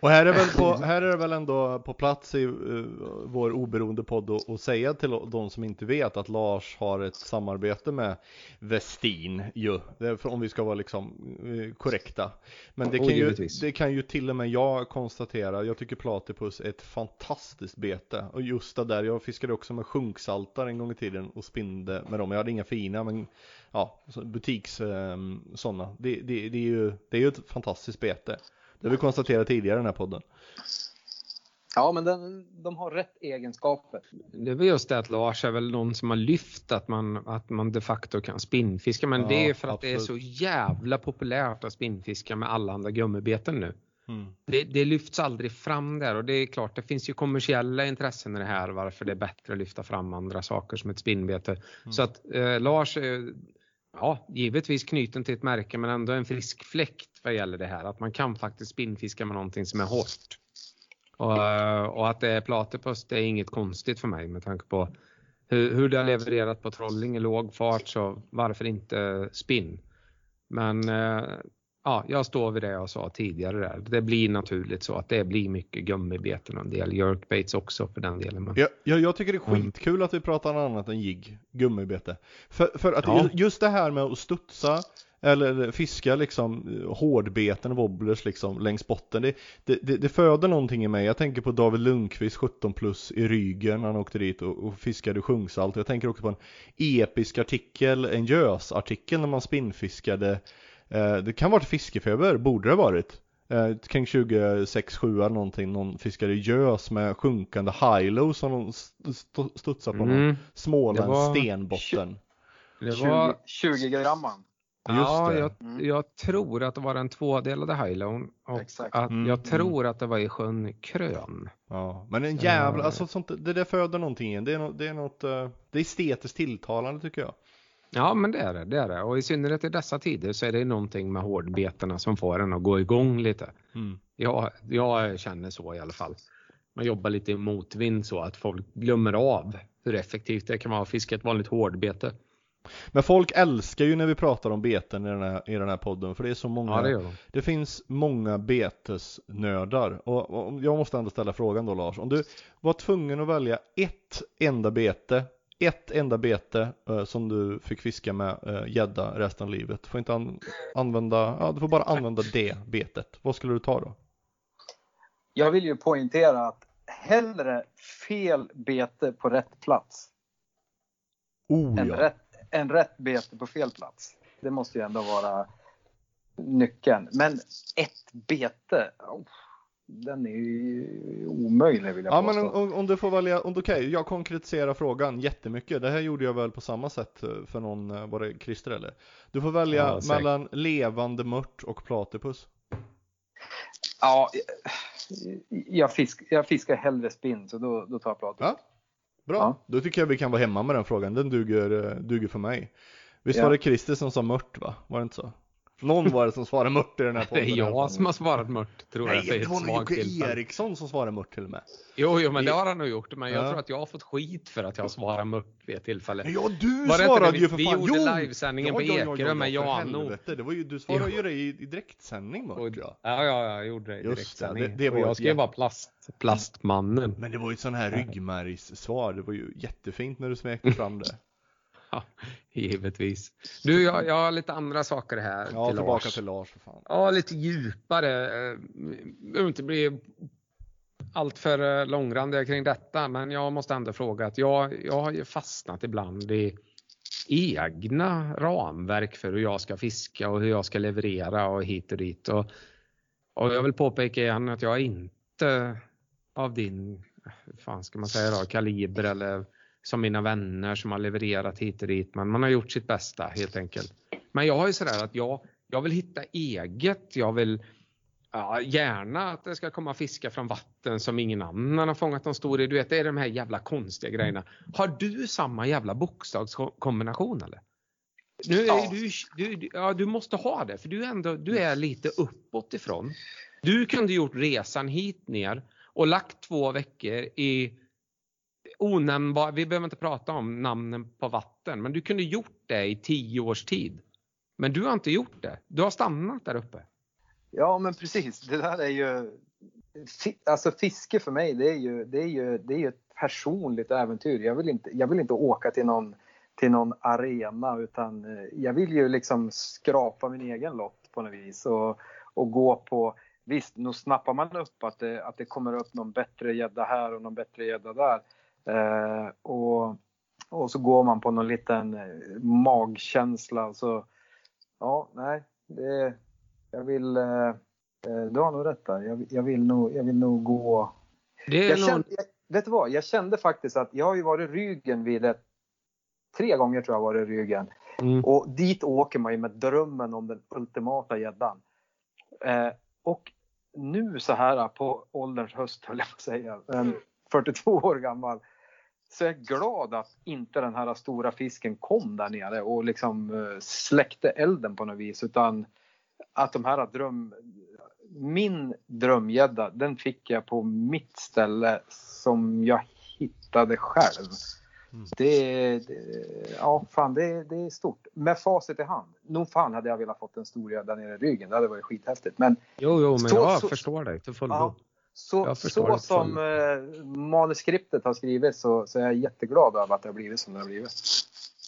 Och här är, väl på, här är det väl ändå på plats i uh, vår oberoende podd att säga till de som inte vet att Lars har ett samarbete med Westin ju, om vi ska vara liksom uh, korrekta. Men det kan, ju, det kan ju till och med jag konstatera, jag tycker Platypus är ett fantastiskt bete. Och just det där, jag fiskade också med sjunksaltar en gång i tiden och spinde med dem. Jag hade inga fina, men ja, butiks um, sådana. Det, det, det, är ju, det är ju ett fantastiskt bete. Det har vi konstaterat tidigare i den här podden. Ja, men den, de har rätt egenskaper. Det är väl just det att Lars är väl någon som har lyft att man, att man de facto kan spinnfiska. Men ja, det är för att absolut. det är så jävla populärt att spinnfiska med alla andra gummibeten nu. Mm. Det, det, lyfts aldrig fram där och det är klart det finns ju kommersiella intressen i det här varför det är bättre att lyfta fram andra saker som ett spinnbete. Mm. Så att eh, Lars, eh, ja givetvis knuten till ett märke men ändå en frisk fläkt vad gäller det här. Att man kan faktiskt spinnfiska med någonting som är hårt. Och, eh, och att det är platypus det är inget konstigt för mig med tanke på hur, hur det har levererat på trolling i låg fart så varför inte spinn? Men eh, ja, jag står vid det jag sa tidigare där. Det blir naturligt så att det blir mycket gummibeten och en del jerkbaits också för den delen. Men... Ja, jag, jag tycker det är skitkul mm. att vi pratar annat än jigg, gummibete. För, för att ja. just det här med att studsa eller fiska liksom hårdbeten, wobblers liksom längs botten. Det, det, det, det, föder någonting i mig. Jag tänker på David Lundqvist 17 plus i Rygen när han åkte dit och, och fiskade sjungsalt. Jag tänker också på en episk artikel, en gösartikel när man spinnfiskade. Eh, det kan vara fiskefeber, borde det varit. Eh, kring 26-7 eller någonting, någon fiskade gös med sjunkande high-low som de studsade på mm. någon Smålands var... stenbotten. Det var 20, 20 gramman. Ja, jag, mm. jag, tror att det var den tvådelade Highlown och Exakt. att mm, jag tror mm. att det var i sjön Krön. Ja, men en jävla, alltså sånt, det där föder någonting igen. Det är, något, det är något, det är estetiskt tilltalande tycker jag. Ja, men det är det, det är det. Och i synnerhet i dessa tider så är det någonting med hårdbetarna som får en att gå igång lite. Mm. Jag, jag känner så i alla fall. Man jobbar lite i motvind så att folk glömmer av hur effektivt det kan vara att fiska ett vanligt hårdbete. Men folk älskar ju när vi pratar om beten i den här, i den här podden för det är så många ja, det, de. det, finns många betesnördar och, och, jag måste ändå ställa frågan då Lars om du var tvungen att välja ett enda bete ett enda bete uh, som du fick fiska med gädda uh, resten av livet. Du får inte an använda, ja du får bara använda det betet. Vad skulle du ta då? Jag vill ju poängtera att hellre fel bete på rätt plats. Oh, än ja. rätt en rätt bete på fel plats. Det måste ju ändå vara nyckeln. Men ett bete, oh, den är ju omöjlig vill jag Ja påstå. men om, om, du får välja, okej okay, jag konkretiserar frågan jättemycket. Det här gjorde jag väl på samma sätt eh, för någon, eh, var det Christer eller? Du får välja ja, mellan levande mört och platypus. Ja, jag, fisk, jag fiskar hellre spinn så då, då tar jag platypus. Ja. Bra, ja. då tycker jag vi kan vara hemma med den frågan. Den duger, eh, duger för mig. Visst ja. var det Christer som sa mört va? Var det inte så? Någon var det som svarade mört i den här podden. Det är jag som har svarat mört tror Nej, jag. Nej, det var nog Jocke Eriksson som svarade mört till och med. Jo, jo, men det har han nog gjort. Men jag ja. tror att jag har fått skit för att jag svarar mört vid ett tillfälle. Ja, du var svarade vi, ju för fan. Vi gjorde livesändningen ja, på Ekerö ja, med Jano. Det var ju, du svarade ju det i, i direktsändning mört ja. Ja, ja, jag gjorde det i direktsändning. Det, det var jag skrev bara plast, plastmannen. Men det var ju ett sån här ryggmärgssvar. Det var ju jättefint när du smekte fram det. Ja, givetvis. Du, jag, jag har lite andra saker här ja, till tillbaka Lars. till Lars för fan. Ja, lite djupare. Jag inte bli allt för långrandig kring detta, men jag måste ändå fråga att jag, jag har ju fastnat ibland i egna ramverk för hur jag ska fiska och hur jag ska leverera och hit och dit. Och, och jag vill påpeka igen att jag är inte av din, fan ska man säga då, kaliber eller som mina vänner som har levererat hit och dit. Men man har gjort sitt bästa helt enkelt. Men jag har ju sådär att jag, jag vill hitta eget. Jag vill ja, gärna att det ska komma fiskar från vatten som ingen annan har fångat någon stor i. Du vet, det är de här jävla konstiga grejerna. Har du samma jävla bokstavskombination eller? Nu är ja. du, du, ja, du måste ha det för du är, ändå, du är lite uppåt ifrån. Du kunde gjort resan hit ner och lagt två veckor i onämnbar, vi behöver inte prata om namnen på vatten, men du kunde gjort det i tio års tid. Men du har inte gjort det. Du har stannat där uppe. Ja, men precis. Det där är ju... Alltså fiske för mig, det är ju, det är ju, det är ju ett personligt äventyr. Jag vill inte, jag vill inte åka till någon, till någon arena utan eh, jag vill ju liksom skrapa min egen lott på något vis och, och gå på Visst, nu snappar man upp att det, att det kommer upp någon bättre gädda här och någon bättre gädda där. Eh, och, och så går man på någon liten eh, magkänsla. Så, ja, nej, det, jag vill... Eh, du har nog rätt där. Jag, jag, vill nog, jag vill nog gå... Det är Jag någon... kände, jag, vet du vad? Jag kände faktiskt att jag har ju varit ryggen vid ett... Tre gånger tror jag varit ryggen. Mm. Och dit åker man ju med drömmen om den ultimata gäddan. Eh, och nu så här på ålderns höst höll jag på att säga, men 42 år gammal, så är jag glad att inte den här stora fisken kom där nere och liksom eh, släckte elden på något vis utan att de här dröm... Min drömgädda, den fick jag på mitt ställe som jag hittade själv. Det, det, ja, fan, det, det är stort. Med facit i hand. Nog fan hade jag velat fått en stor gädda nere i ryggen. Det hade varit skithäftigt. Men Jo, jo, men Så- jag så- förstår dig till fullo. Ja. Så, så som eh, manuskriptet har skrivit så, så är jag jätteglad över att det har blivit som det har blivit.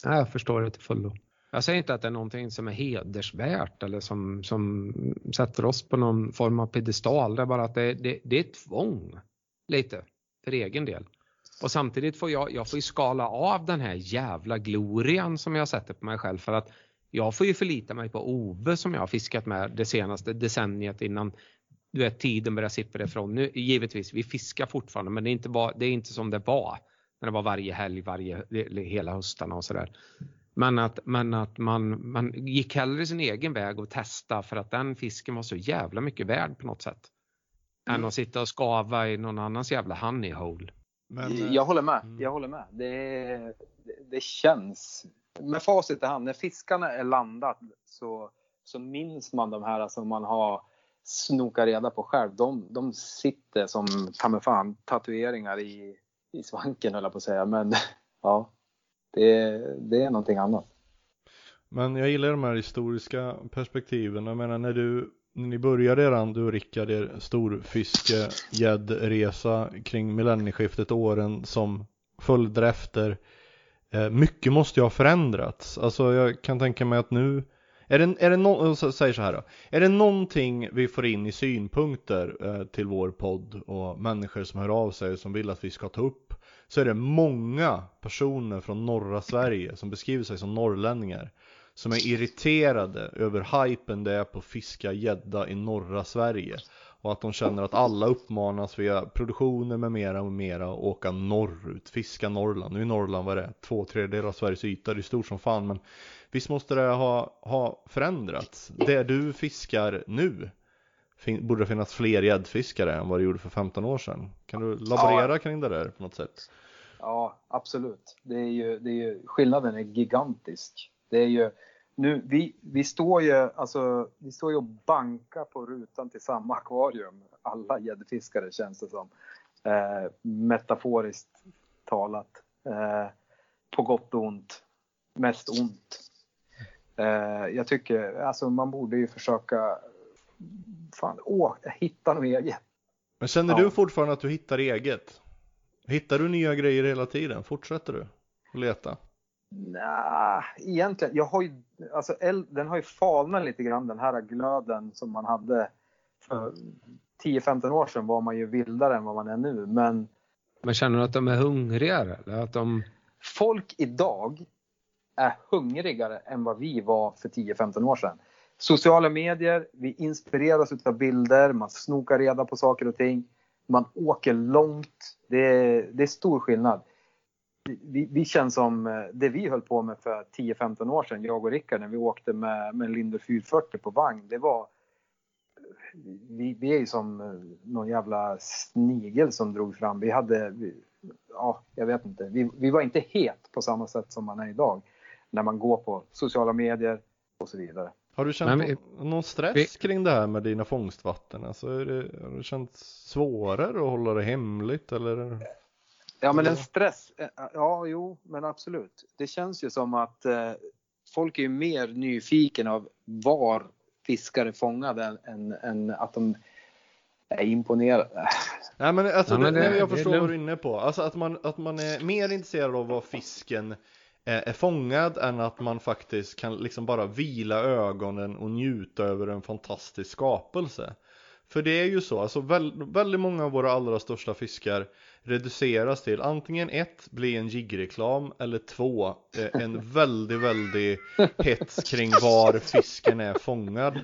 Ja, jag förstår det till fullo. Jag säger inte att det är någonting som är hedersvärt eller som, som sätter oss på någon form av piedestal. Det är bara att det, det, det är ett tvång. Lite. För egen del. Och samtidigt får jag, jag får ju skala av den här jävla glorian som jag sätter på mig själv för att jag får ju förlita mig på Ove som jag har fiskat med det senaste decenniet innan du vet, tiden börjar sippra ifrån. Nu, givetvis, vi fiskar fortfarande men det är inte, bara, det är inte som det var. När det var varje helg, varje, hela höstarna och sådär. Men att, men att man, man gick hellre sin egen väg och testa för att den fisken var så jävla mycket värd på något sätt. Än att sitta och skava i någon annans jävla honey hole. Men, eh, Jag håller med. mm. Jag håller med. Det, det, det känns. Med facit i hand, när fiskarna är landat så, så minns man de här som man har snoka reda på själv. De, de sitter som ta fan tatueringar i, i svanken höll jag på att säga. Men ja, det, det är någonting annat. Men jag gillar de här historiska perspektiven. Jag menar när du, när ni började eran, du och Rickard, er storfiskegäddresa kring millennieskiftet, åren som följde efter. Eh, mycket måste ju ha förändrats. Alltså jag kan tänka mig att nu, är det, är det no, säger så här då. Är det någonting vi får in i synpunkter eh, till vår podd och människor som hör av sig som vill att vi ska ta upp så är det många personer från norra Sverige som beskriver sig som norrlänningar som är irriterade över hypen det är på att fiska gädda i norra Sverige och att de känner att alla uppmanas via produktioner med mera och mera att åka norrut, fiska Norrland. Nu är Norrland vad det är, två tredjedelar av Sveriges yta, det är stort som fan men visst måste det ha, ha förändrats. Det du fiskar nu fin- borde det finnas fler gäddfiskare än vad det gjorde för 15 år sedan. Kan du laborera kring det där på något sätt? Ja, absolut. Det är ju, det är ju, skillnaden är gigantisk. Det är ju, nu, vi, vi, står ju, alltså, vi står ju och bankar på rutan till samma akvarium. Alla gäddfiskare känns det som. Eh, metaforiskt talat. Eh, på gott och ont. Mest ont. Eh, jag tycker, alltså man borde ju försöka fan, åh, hitta något eget. Men känner Ja. du fortfarande att du hittar eget? Hittar du nya grejer hela tiden? Fortsätter du att leta? Nej, egentligen. Jag har ju, alltså den har ju falnat lite grann den här glöden som man hade för 10-15 år sedan var man ju vildare än vad man är nu. Men Men känner du att de är hungrigare? Eller att de... folk idag är hungrigare än vad vi var för 10-15 år sedan. Sociala medier, vi inspireras av bilder, man snokar reda på saker och ting. Man åker långt. Det är, det är stor skillnad. Vi, vi känns som eh, det vi höll på med för 10-15 år sedan, jag och Rickard, när vi åkte med, med Linder 440 på vagn. Det var... Vi, vi är ju som eh, någon jävla snigel som drog fram. Vi hade... Vi, ja, jag vet inte. Vi, vi var inte het på samma sätt som man är idag. När man går på sociala medier och så vidare. Har du känt Men vi- någon, stress vi- kring det här med dina fångstvatten? Alltså är det, har du känt svårare att hålla det hemligt eller? Ja, men en stress. Ja, jo, men absolut. Det känns ju som att eh, folk är ju mer nyfiken av var fiskare fångade än, än, än att de är imponerade. Nej men alltså, Ja, men det, det- nej, jag förstår vad du är inne på. Alltså att man, att man är mer intresserad av vad fisken är, är fångad än att man faktiskt kan liksom bara vila ögonen och njuta över en fantastisk skapelse. För det är ju så, alltså väl, väldigt många av våra allra största fiskar reduceras till antingen ett, bli en jigreklam eller två, eh, en väldigt, väldigt hets kring var fisken är fångad.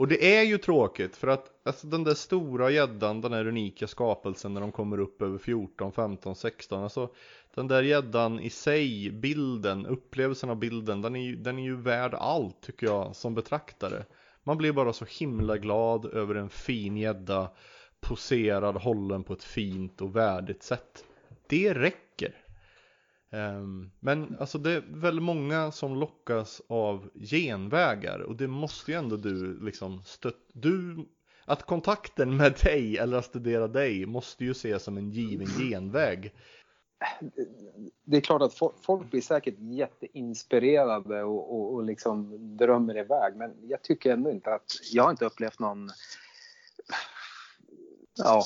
Och det är ju tråkigt för att alltså, den där stora gäddan, den här unika skapelsen när de kommer upp över 14, 15, 16, alltså den där gäddan i sig, bilden, upplevelsen av bilden, den är, ju, den är ju värd allt tycker jag som betraktare. Man blir bara så himla glad över en fin gädda poserad, hållen på ett fint och värdigt sätt. Det räcker. Ehm, men alltså det är väldigt många som lockas av genvägar och det måste ju ändå du liksom stött... Du, att kontakten med dig eller att studera dig måste ju ses som en given genväg. Det är klart att fo- folk blir säkert jätteinspirerade och, och, och liksom drömmer iväg men jag tycker ändå inte att, jag har inte upplevt någon Ja,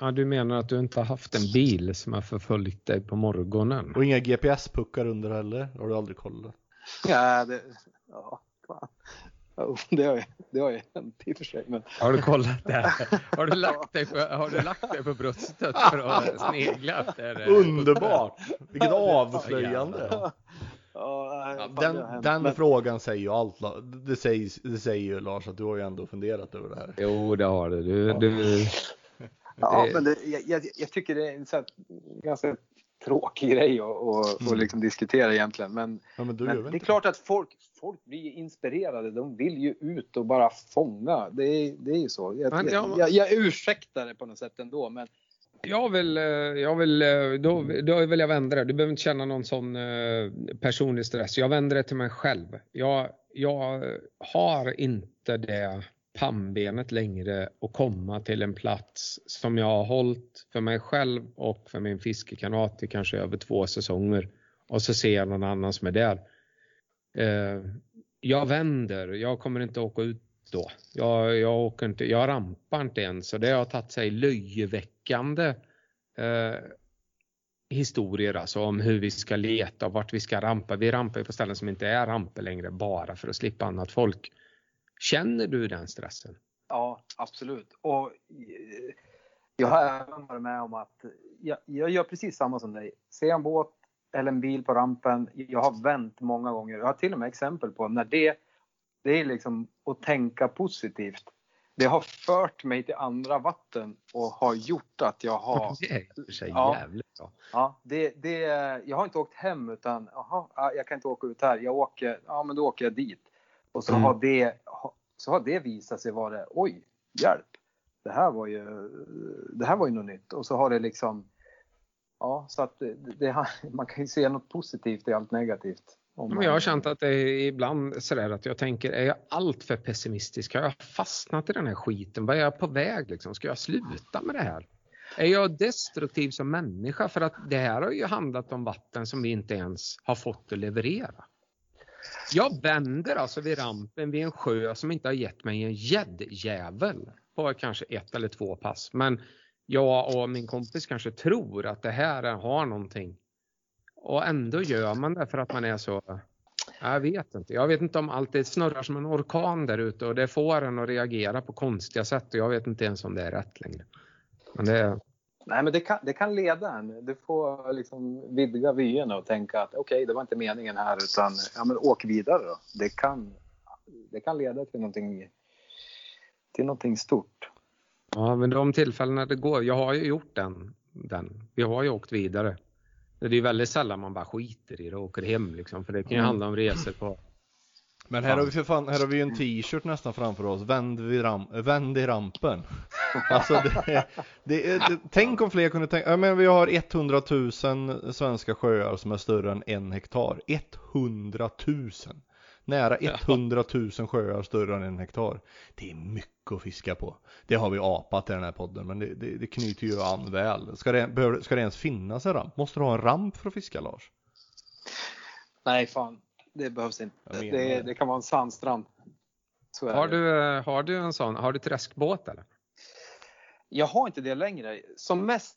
Ja, du menar att du inte har haft en bil som har förföljt dig på morgonen? Och inga GPS-puckar under heller, har du aldrig kollat. ja, det, ja fan. Ja, det, har ju, det har ju hänt i och för sig. Men, Har du kollat det? Har du lagt dig på, har du lagt dig på bröstet för att snegla efter? Underbart! Vilket avslöjande! ja, Ja, det den den Men- frågan säger ju allt. Det säger, det säger ju Lars att du har ju ändå funderat över det här. Jo, det har du. du, du Ja, Det- men det, jag, jag, tycker det är en så här, ganska tråkig grej att och, och Mm. liksom diskutera egentligen. Men, Ja, men men det är klart att folk, folk blir inspirerade. De vill ju ut och bara fånga. Det är, det är ju så. Jag, jag, jag- jag, ursäktar det på något sätt ändå. Men Jag vill, eh, jag vill, eh, då, då vill jag vända det. Du behöver inte känna någon sån eh, personlig stress. Jag vänder det till mig själv. Jag, jag har inte det pannbenet längre att komma till en plats som jag har hållit för mig själv och för min fiskekamrat i kanske över två säsonger. Och så ser jag någon annan som är där. Eh, jag vänder. Jag kommer inte åka ut då. Jag, jag, åker inte, jag rampar inte ens så det har tagit sig löjeväckande eh, historier alltså om hur vi ska leta och vart vi ska rampa. Vi rampar ju på ställen som inte är ramper längre bara för att slippa annat folk. Känner du den stressen? ja, absolut. Och eh, jag har även varit med om att jag, jag gör precis samma som dig. Ser jag en båt eller en bil på rampen. Jag har vänt många gånger. Jag har till och med exempel på när det, det är liksom att tänka positivt. Det har fört mig till andra vatten och har gjort att jag har Det är sig Ja. jävligt bra. Ja, det, det, jag har inte åkt hem utan jaha, ja, jag kan inte åka ut här. Jag åker, ja men då åker jag dit. Och så, Mm. har, det, så har det visat sig vara, oj, hjälp. Det här var ju, det här var ju något nytt. Och så har det liksom, ja så att det, det, man kan ju se något positivt i allt negativt. Om Men man- jag har känt att det är ibland sådär att jag tänker, är jag allt för pessimistisk? Har jag fastnat i den här skiten? Vad är jag på väg liksom? Ska jag sluta med det här? Är jag destruktiv som människa? För att det här har ju handlat om vatten som vi inte ens har fått att leverera. Jag vänder alltså vid rampen vid en sjö som inte har gett mig en gäddjävel på kanske ett eller två pass. Men jag och min kompis kanske tror att det här har någonting. Och ändå gör man det för att man är så jag vet inte. Jag vet inte om allt det snurrar som en orkan där ute och det får en att reagera på konstiga sätt och jag vet inte ens om det är rätt längre. Men det Nej men det kan, det kan leda en. Du får liksom vidga vyerna och tänka att okej, det var inte meningen här utan ja, men åk vidare då. Det kan, det kan leda till någonting, till någonting stort ja, men de tillfällena det går. Jag har ju gjort den. den. Vi har ju åkt vidare. Det är ju väldigt sällan man bara skiter i det och åker hem liksom. För det kan ju Mm. handla om resor på Men här har vi för fan, här har vi ju en t-shirt nästan framför oss. Vänd, vid ram, vänd i rampen. Alltså det, det, är- det, tänk om fler kunde tänka, ja men vi har 100 000 svenska sjöar som är större än en hektar. 100 000! Nära 100 000 sjöar större än en hektar. Det är mycket att fiska på. Det har vi apat i den här podden, men det, det, det knyter ju an väl. Ska det, behöver, ska det ens finnas en ramp? Måste du ha en ramp för att fiska Lars? Nej fan, det behövs inte. Det, det. kan vara en sandstrand. Så Har du, har du en sån, har du träskbåt eller? Jag har inte det längre. Som mest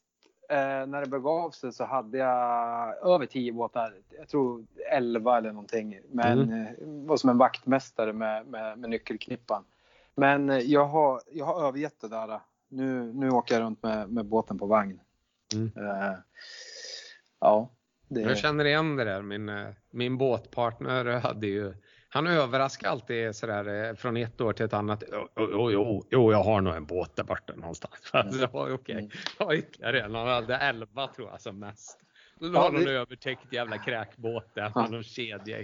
eh, när det begav sig så hade jag över 10 båtar. Jag tror 11 eller någonting. Men Mm. eh, var som en vaktmästare med, med, med nyckelknippan. Men eh, jag har, jag har övergett det där. Nu, nu åker jag runt med, med båten på vagn. Mm. Eh, ja, det Jag känner igen det där. Min, eh, min båtpartner hade ju, han överraskar alltid sådär från ett år till ett annat. Jo, jo, jo, jo jag har nog en båt där borta någonstans. Alltså, Okej, okay. ja, ytterligare en. Han hade elva tror jag som mest. Då Ja, har någon övertäckt jävla kräkbåt där Ja. med någon kedja.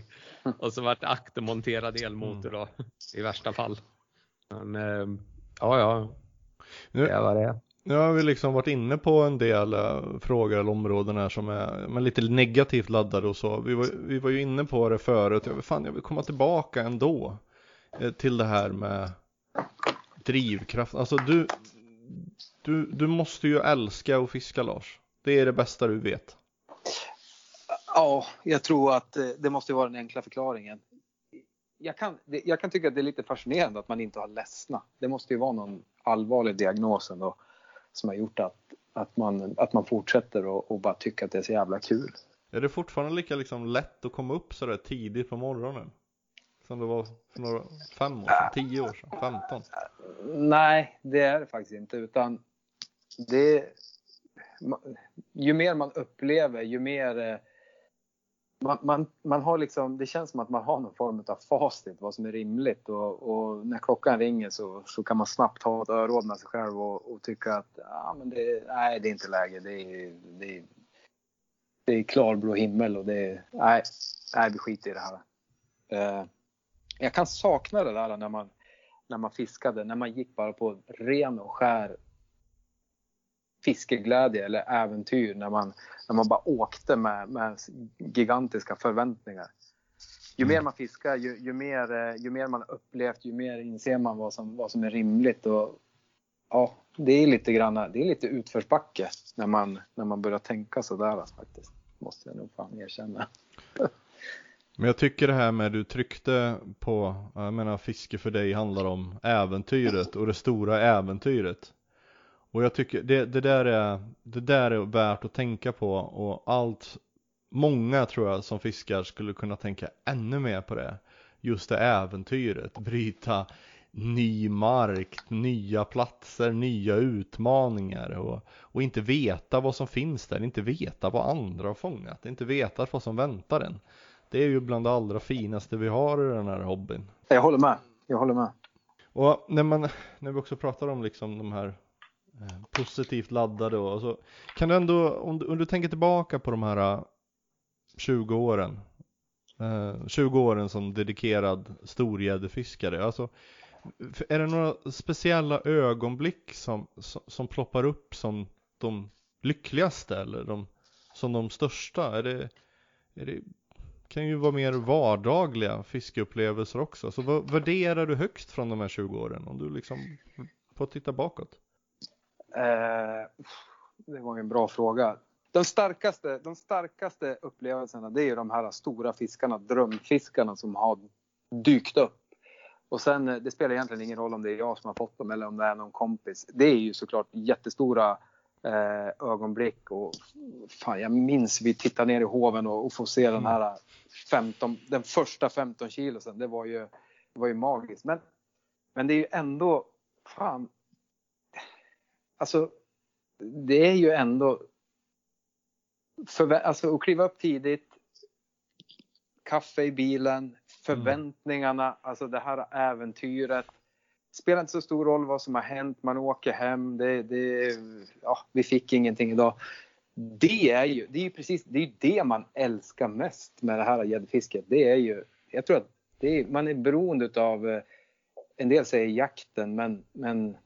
Och så vart aktermonterad elmotor då i värsta fall. Men eh, ja, ja. Nu- Det vad det. Nu har vi liksom varit inne på en del eh, frågor eller områden här som är men lite negativt laddade och så. Vi var, vi var ju inne på det förut. Jag, vill- fan, jag vill komma tillbaka ändå eh, till det här med drivkraft. Alltså du, du, du måste ju älska att fiska Lars. Det är det bästa du vet. Ja, jag tror att det måste vara den enkla förklaringen. Jag kan, jag kan tycka att det är lite fascinerande att man inte har ledsna. Det måste ju vara någon allvarlig diagnos ändå som har gjort att, att, man, att man fortsätter och, och bara tycker att det är så jävla kul. Är det fortfarande lika liksom lätt att komma upp sådär tidigt på morgonen? Som det var för några, fem år sedan, tio år sedan, femton? Nej, det är det faktiskt inte. Utan det, ju mer man upplever, ju mer... Man, man, man har liksom, det känns som att man har någon form av facit, vad som är rimligt. Och, och när klockan ringer så, så kan man snabbt ha ett öråd med sig själv och, och tycka att ah, men det, nej, det är inte läge. Det är, det är, det är klarblå himmel och det är, nej, nej, vi skiter i det här. Eh, jag kan sakna det där när man, när man fiskade, när man gick bara på ren och skär fiskeglädje eller äventyr när man, när man bara åkte med, med gigantiska förväntningar. Ju mer man fiskar, ju, ju, mer, eh, ju mer man upplevt, ju mer inser man vad som, vad som är rimligt. Och, ja, det är lite grann, det är lite utförsbacke när man, när man börjar tänka sådär faktiskt. Måste jag nog fan erkänna. Men jag tycker det här med du tryckte på, jag menar fiske för dig handlar om äventyret och det stora äventyret. Och jag tycker det, det, där är, det där är värt att tänka på och allt, många tror jag som fiskar skulle kunna tänka ännu mer på det. Just det äventyret, bryta ny mark, nya platser, nya utmaningar och, och inte veta vad som finns där, inte veta vad andra har fångat, inte veta vad som väntar en. Det är ju bland det allra finaste vi har i den här hobbyn. Jag håller med. Jag håller med. Och när man, när vi också pratar om liksom de här Eh, positivt laddade och så kan du ändå, om du, om du tänker tillbaka på de här eh, 20 åren, eh, 20 åren som dedikerad storgäddefiskare, alltså är det några speciella ögonblick som, som, som ploppar upp som de lyckligaste eller de, som de största? Är det, är det kan ju vara mer vardagliga fiskeupplevelser också. Så vad värderar du högst från de här 20 åren? Om du liksom får titta bakåt. Eh, det var en bra fråga. De starkaste, de starkaste upplevelserna det är ju de här stora fiskarna, drömfiskarna som har dykt upp. Och sen, eh, det spelar egentligen ingen roll om det är jag som har fått dem eller om det är någon kompis. Det är ju såklart jättestora eh, ögonblick. Och fan, jag minns vi tittade ner i hoven och, och får se den här 15, den första 15 kilosen. Det var ju, det var ju magiskt. Men, men det är ju ändå, fan. Alltså, det är ju ändå förvä- alltså att kliva upp tidigt, kaffe i bilen, förväntningarna, alltså det här äventyret. Spelar inte så stor roll vad som har hänt, man åker hem, det, det, ja, vi fick ingenting idag. Det är ju, det är ju precis det, är det man älskar mest med det här gäddfisket. Det är ju, jag tror att är, man är beroende av, en del säger jakten, men, men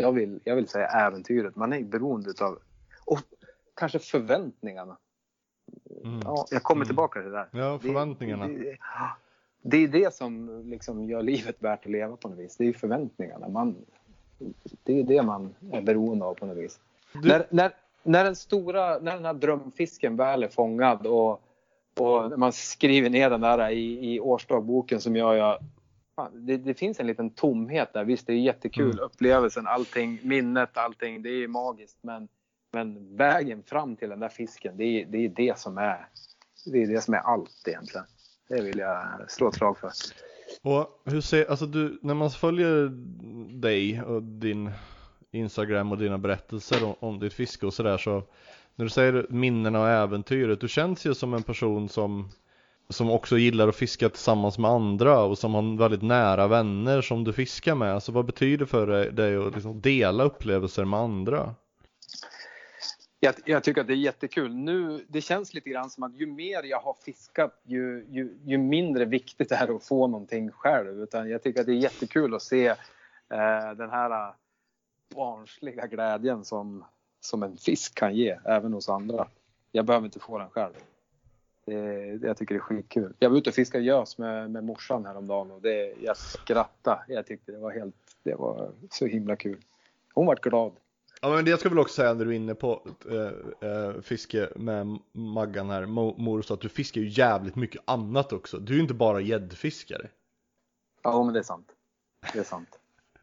jag vill, jag vill säga äventyret. Man är beroende av och kanske förväntningarna. Mm. Ja, jag kommer tillbaka till det där. Ja, förväntningarna. Det, det, det är det som liksom gör livet värt att leva på något vis. Det är förväntningarna. Man, det är det man är beroende av på något vis. Du- När, när, när, den stora, när den här drömfisken väl är fångad och, och man skriver ner den där i, i årsdagboken som jag gör fan, det, det finns en liten tomhet där. Visst, det är jättekul. Mm. Upplevelsen, allting, minnet, allting. Det är magiskt. Men, men vägen fram till den där fisken, det är det, är det som är det är det som är allt egentligen. Det vill jag slå ett slag för. Och hur ser, alltså du, när man följer dig och din Instagram och dina berättelser om, om ditt fiske och sådär så när du säger minnena och äventyret, du känns ju som en person som som också gillar att fiska tillsammans med andra och som har väldigt nära vänner som du fiskar med. Alltså vad betyder det för dig- att liksom dela upplevelser med andra? Jag, jag tycker att det är jättekul. Nu, det känns lite grann som att ju mer jag har fiskat ju, ju, ju mindre viktigt det är att få någonting själv. Utan jag tycker att det är jättekul att se eh, den här eh, barnsliga glädjen som, som en fisk kan ge, även hos andra. Jag behöver inte få den själv. Det, jag tycker det är skitkul. Jag var ute och fiskade gös med, med morsan häromdagen och det, jag skrattade. Jag tyckte det var helt, det var så himla kul. Hon vart glad. Ja men det ska väl också säga när du är inne på äh, äh, fiske med Maggan här, Mo- mor sa att du fiskar ju jävligt mycket annat också. Du är ju inte bara gäddfiskare. Ja men det är sant. Det är sant.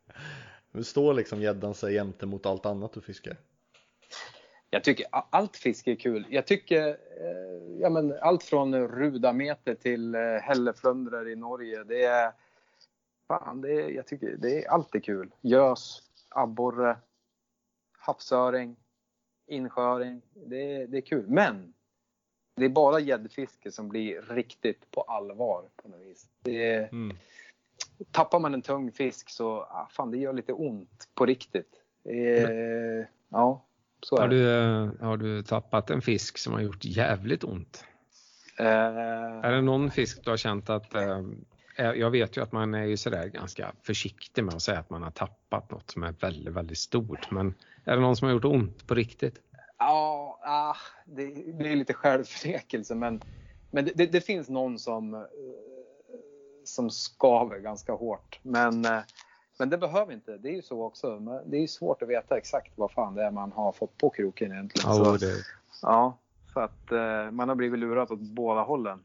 Det står liksom gäddan sig jämte mot allt annat du fiskar. Jag tycker allt fiske är kul. Jag tycker eh, ja, men allt från rudameter till eh, hälleflundror i Norge. Det är, fan, det är, jag tycker det är alltid kul. Gös, abborre, havsöring, insjöring. Det, är- det är kul. Men det är bara gäddfiske som blir riktigt på allvar på något vis. Det Mm. tappar man en tung fisk så ah, fan, det gör lite ont på riktigt. Det är, ja, så Har du, eh, har du tappat en fisk som har gjort jävligt ont? Eh, Är det någon fisk du har känt att eh, jag vet ju att man är ju sådär ganska försiktig med att säga att man har tappat något som är väldigt, väldigt stort. Men är det någon som har gjort ont på riktigt? Ja, ah, det, det är lite självförnekelse men, men det, det, det finns någon som, som skaver ganska hårt. Men, men det behöver inte. Det är ju så också. Det är ju svårt att veta exakt vad fan det är man har fått på kroken egentligen. Ja, så, det, ja, så att eh, man har blivit lurad åt båda hållen.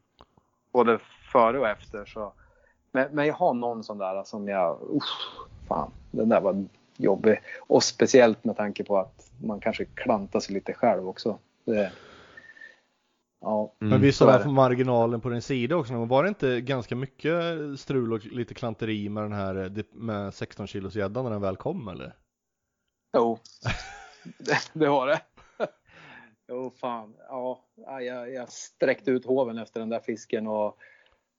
Både före och efter. Så. Men, men jag har någon sån där som jag, usch, fan, den där var jobbig. Och speciellt med tanke på att man kanske klantar sig lite själv också. Det, ja, Men visst så var är det på marginalen på din sida också, men var det inte ganska mycket strul och lite klanteri med den här eh, med 16 kilos gäddan när den väl kom eller? Jo, det, det var det. Jo, fan. Ja, jag, jag sträckte ut hoven efter den där fisken och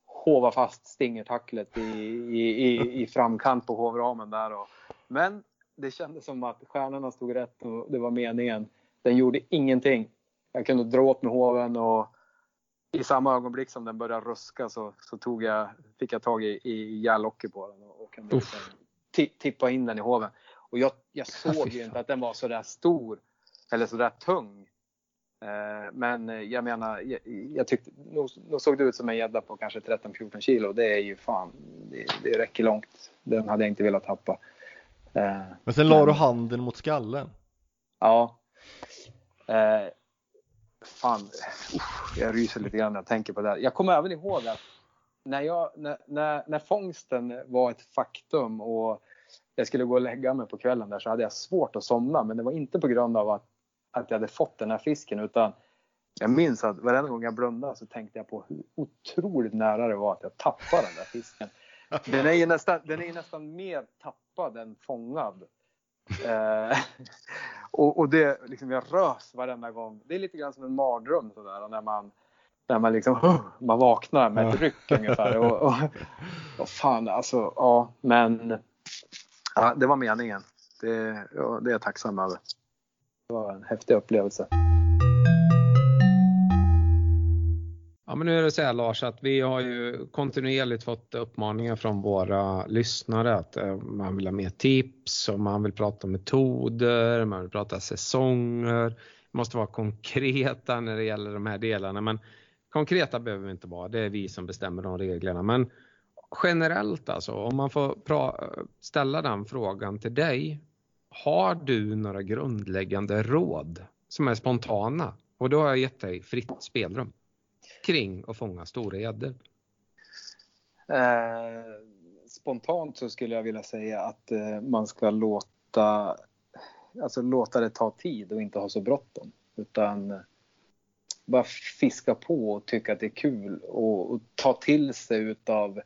hova fast stingertacklet i, i, i, i framkant på hovramen där. Och, men det kändes som att stjärnorna stod rätt och det var meningen. Den gjorde ingenting. Jag kunde dra åt med hoven och i samma ögonblick som den började ruska så, så tog jag, fick jag tag i, i järnlocket på den och, och kunde liksom tippa in den i hoven. Och jag, jag såg ju inte att den var så där stor eller så där tung. Eh, Men jag menar, jag, jag tyckte, nog, nog såg det ut som en gädda på kanske 13-14 kilo. Det är ju fan, det, det räcker långt. Den hade jag inte velat tappa. Eh, Men sen la du handen mot skallen. Ja. Eh, fan, uff, jag ryser lite grann när jag tänker på det. här. Jag kommer även ihåg att när, jag, när, när, när fångsten var ett faktum och jag skulle gå och lägga mig på kvällen där så hade jag svårt att somna. Men det var inte på grund av att, att jag hade fått den här fisken utan jag minns att varenda gång jag blundade så tänkte jag på hur otroligt nära det var att jag tappade den där fisken. Den är ju nästan, den är ju nästan mer tappad än fångad. Eh, och, och det, liksom, jag rös varenda gång. Det är lite grann som en mardröm sådär när man, när man liksom, man vaknar med ett ryck ungefär. Och, och, och fan alltså, ja men ja, det var meningen. Det, ja, det är jag tacksam över. Det var en häftig upplevelse. Ja, men nu är det så här Lars att vi har ju kontinuerligt fått uppmaningar från våra lyssnare att eh, man vill ha mer tips och man vill prata metoder, man vill prata säsonger. Vi måste vara konkreta när det gäller de här delarna men konkreta behöver vi inte vara, det är vi som bestämmer de reglerna. Men generellt alltså, om man får ställa den frågan till dig. Har du några grundläggande råd som är spontana? Och då har jag gett dig fritt spelrum kring att fånga stora gäddor. Eh, spontant så skulle jag vilja säga att eh, man ska låta, alltså låta det ta tid och inte ha så bråttom. Utan bara fiska på och tycka att det är kul och, och ta till sig utav...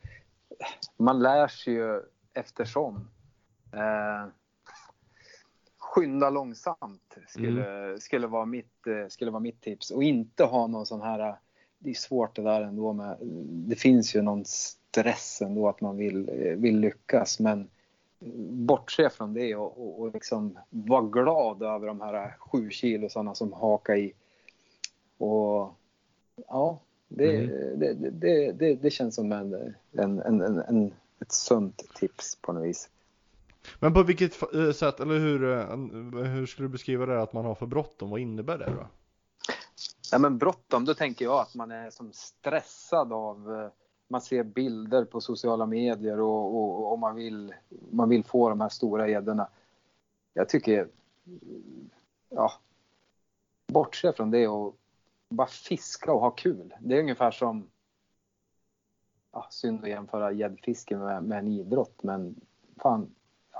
Man lär sig ju eftersom. Eh, skynda långsamt skulle, skulle, vara mitt, eh, skulle vara mitt tips. Och inte ha någon sån här... Det är svårt det där ändå med... Det finns ju någon stress ändå att man vill, vill lyckas men bortse från det och, och, och liksom vara glad över de här sju kilosarna som hakar i. Och ja, det, Mm. det, det, det, det känns som en, en, en, en, en, ett sunt tips på något vis. Men på vilket eh, sätt, eller hur, eh, hur skulle du beskriva det att man har för bråttom? Vad innebär det då? Ja, men bråttom, då tänker jag att man är som stressad av eh, man ser bilder på sociala medier och, och, och man, vill, man vill få de här stora gäddorna. Jag tycker, ja, bortse från det och bara fiska och ha kul. Det är ungefär som, ja, synd att jämföra gäddfiske med, med en idrott, men fan,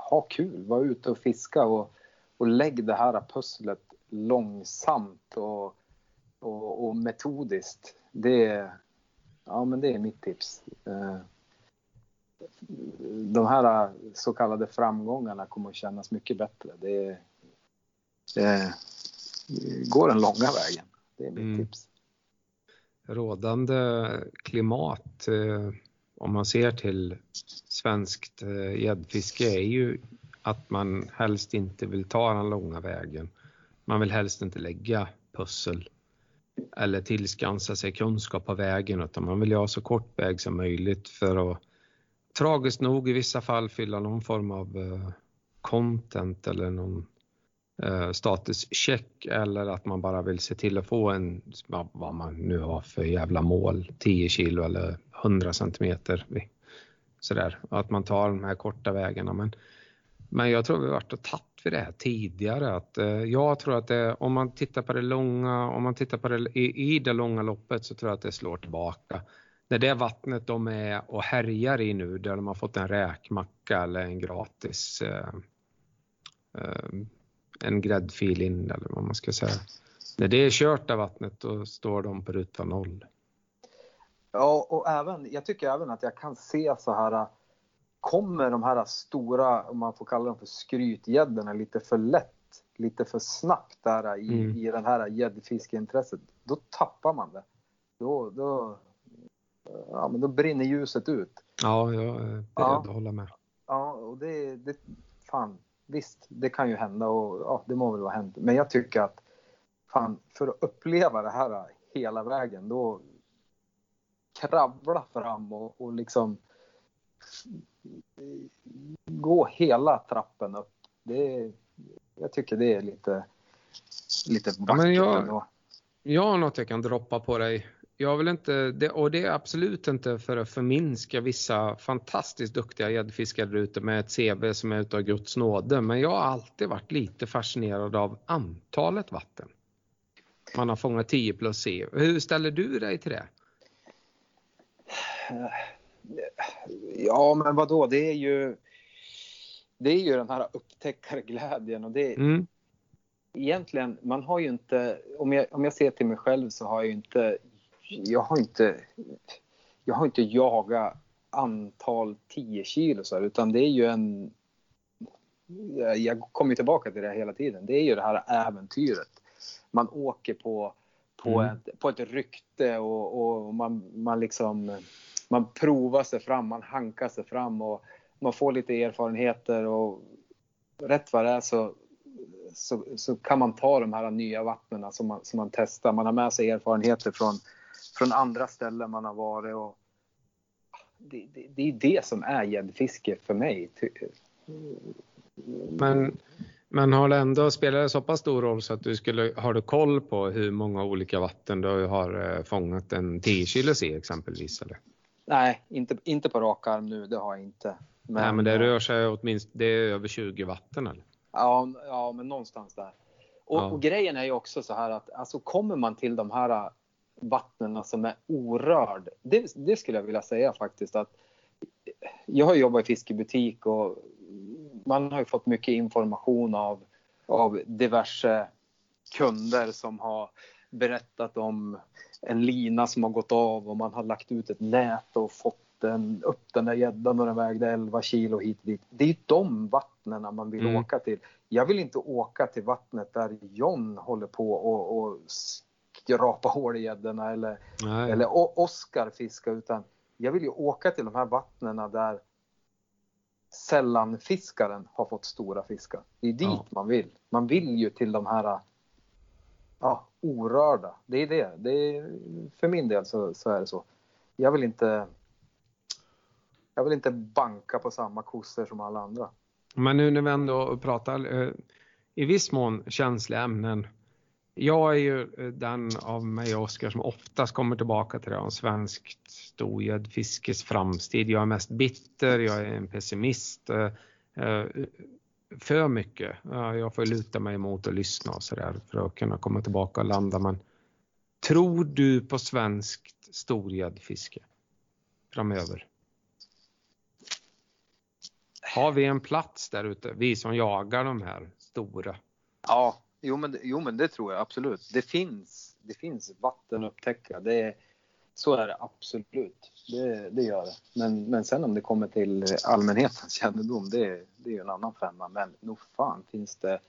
ha kul, var ute och fiska och, och lägg det här pusslet långsamt och, och, och metodiskt. Det är, ja, men det är mitt tips. Eh, De här så kallade framgångarna kommer att kännas mycket bättre. Det, det går den långa vägen. Det är mitt Mm. tips. rådande klimat, eh, om man ser till svenskt eh, gäddfiske, är ju att man helst inte vill ta den långa vägen. Man vill helst inte lägga pussel eller tillskansa sig kunskap på vägen utan man vill ju ha så kort väg som möjligt för att tragiskt nog i vissa fall fylla någon form av eh, content eller någon eh, statuscheck eller att man bara vill se till att få en, vad man nu har för jävla mål, 10 kilo eller 100 centimeter. Sådär, att man tar de här korta vägarna. Men, men jag tror vi har varit och tappat vid det här tidigare. Att, eh, jag tror att det, om man tittar på det långa, om man tittar på det i, i det långa loppet så tror jag att det slår tillbaka. När det vattnet de är och härjar i nu, där de har fått en räkmacka eller en gratis eh, eh, en gräddfil in eller vad man ska säga. När det är kört av vattnet då står de på ruta noll. Ja, och även, jag tycker även att jag kan se så här, kommer de här stora, om man får kalla dem för skrytgäddorna, lite för lätt, lite för snabbt där i, Mm. i den här gäddfiskeintresset, då tappar man det. Då, då, ja, men då brinner ljuset ut. Ja, jag är beredd Ja. att hålla med. Ja, och det, det, fan, visst, det kan ju hända och ja, det må väl vara hänt. Men jag tycker att, fan, för att uppleva det här hela vägen, då kravla fram och, och liksom gå hela trappen upp. Det, jag tycker det är lite, lite vackert Ja, men jag- ändå. Jag har något jag kan droppa på dig. Jag vill inte, det, och det är absolut inte för att förminska vissa fantastiskt duktiga gäddfiskare ute med ett CV som är utav Guds nåde. Men jag har alltid varit lite fascinerad av antalet vatten. Man har fångat 10 plus C. Hur ställer du dig till det? Ja, men vad då? Det är ju det är ju den här upptäckarglädjen och det, Mm. egentligen, man har ju inte, om jag, om jag ser till mig själv så har jag ju inte, jag har inte, jag har inte jagat antal 10 kilo så här, utan det är ju en, jag kommer tillbaka till det hela tiden, det är ju det här äventyret. Man åker på, på, Mm. ett, på ett rykte och, och man, man liksom, man provar sig fram, man hankar sig fram och man får lite erfarenheter och rätt vad det är så så, så kan man ta de här nya vattnen som man, som man testar. Man har med sig erfarenheter från, från andra ställen man har varit. Och det, det, det är det som är gäddfiske för mig. Men, men har det ändå spelat så pass stor roll så att du skulle, har du koll på hur många olika vatten du har eh, fångat en 10 kilos i exempelvis? Eller? Nej, inte, inte på rak arm nu, det har jag inte. Men, Nej, men det rör sig åtminstone, det är över 20 vatten eller? Ja, ja men någonstans där. Och, Ja. och grejen är ju också så här att alltså, kommer man till de här vattnen som är orörd. Det, det skulle jag vilja säga faktiskt att jag har jobbat i fiskebutik och man har ju fått mycket information av, av diverse kunder som har berättat om en lina som har gått av och man har lagt ut ett nät och fått den, upp den där gäddan och den vägde 11 kilo hit och dit. Det är de vattnena man vill Mm. åka till. Jag vill inte åka till vattnet där John håller på och, och skrapa hål i gäddorna eller, Nej. eller O- Oscar fiska utan jag vill ju åka till de här vattnena där sällanfiskaren har fått stora fiskar. Det är dit Ja. man vill. Man vill ju till de här ja, orörda. Det är det. det är, för min del så, så är det så. Jag vill inte jag vill inte banka på samma kossor som alla andra. Men nu när vi ändå pratar eh, i viss mån känsliga ämnen. Jag är ju eh, den av mig och Oskar som oftast kommer tillbaka till det om svenskt storgäddfiskes framtid. Jag är mest bitter, jag är en pessimist. eh, eh för mycket. Jag får luta mig emot och lyssna och sådär för att kunna komma tillbaka och landa. Men tror du på svenskt storgäddfiske framöver? Har vi en plats där ute, vi som jagar de här stora? Ja, jo men, jo men det tror jag absolut. Det finns, det finns vatten att upptäcka. Det, så är det absolut. Det, det gör det. Men, men sen om det kommer till allmänhetens kännedom, det, det är ju en annan femma. Men nog fan finns det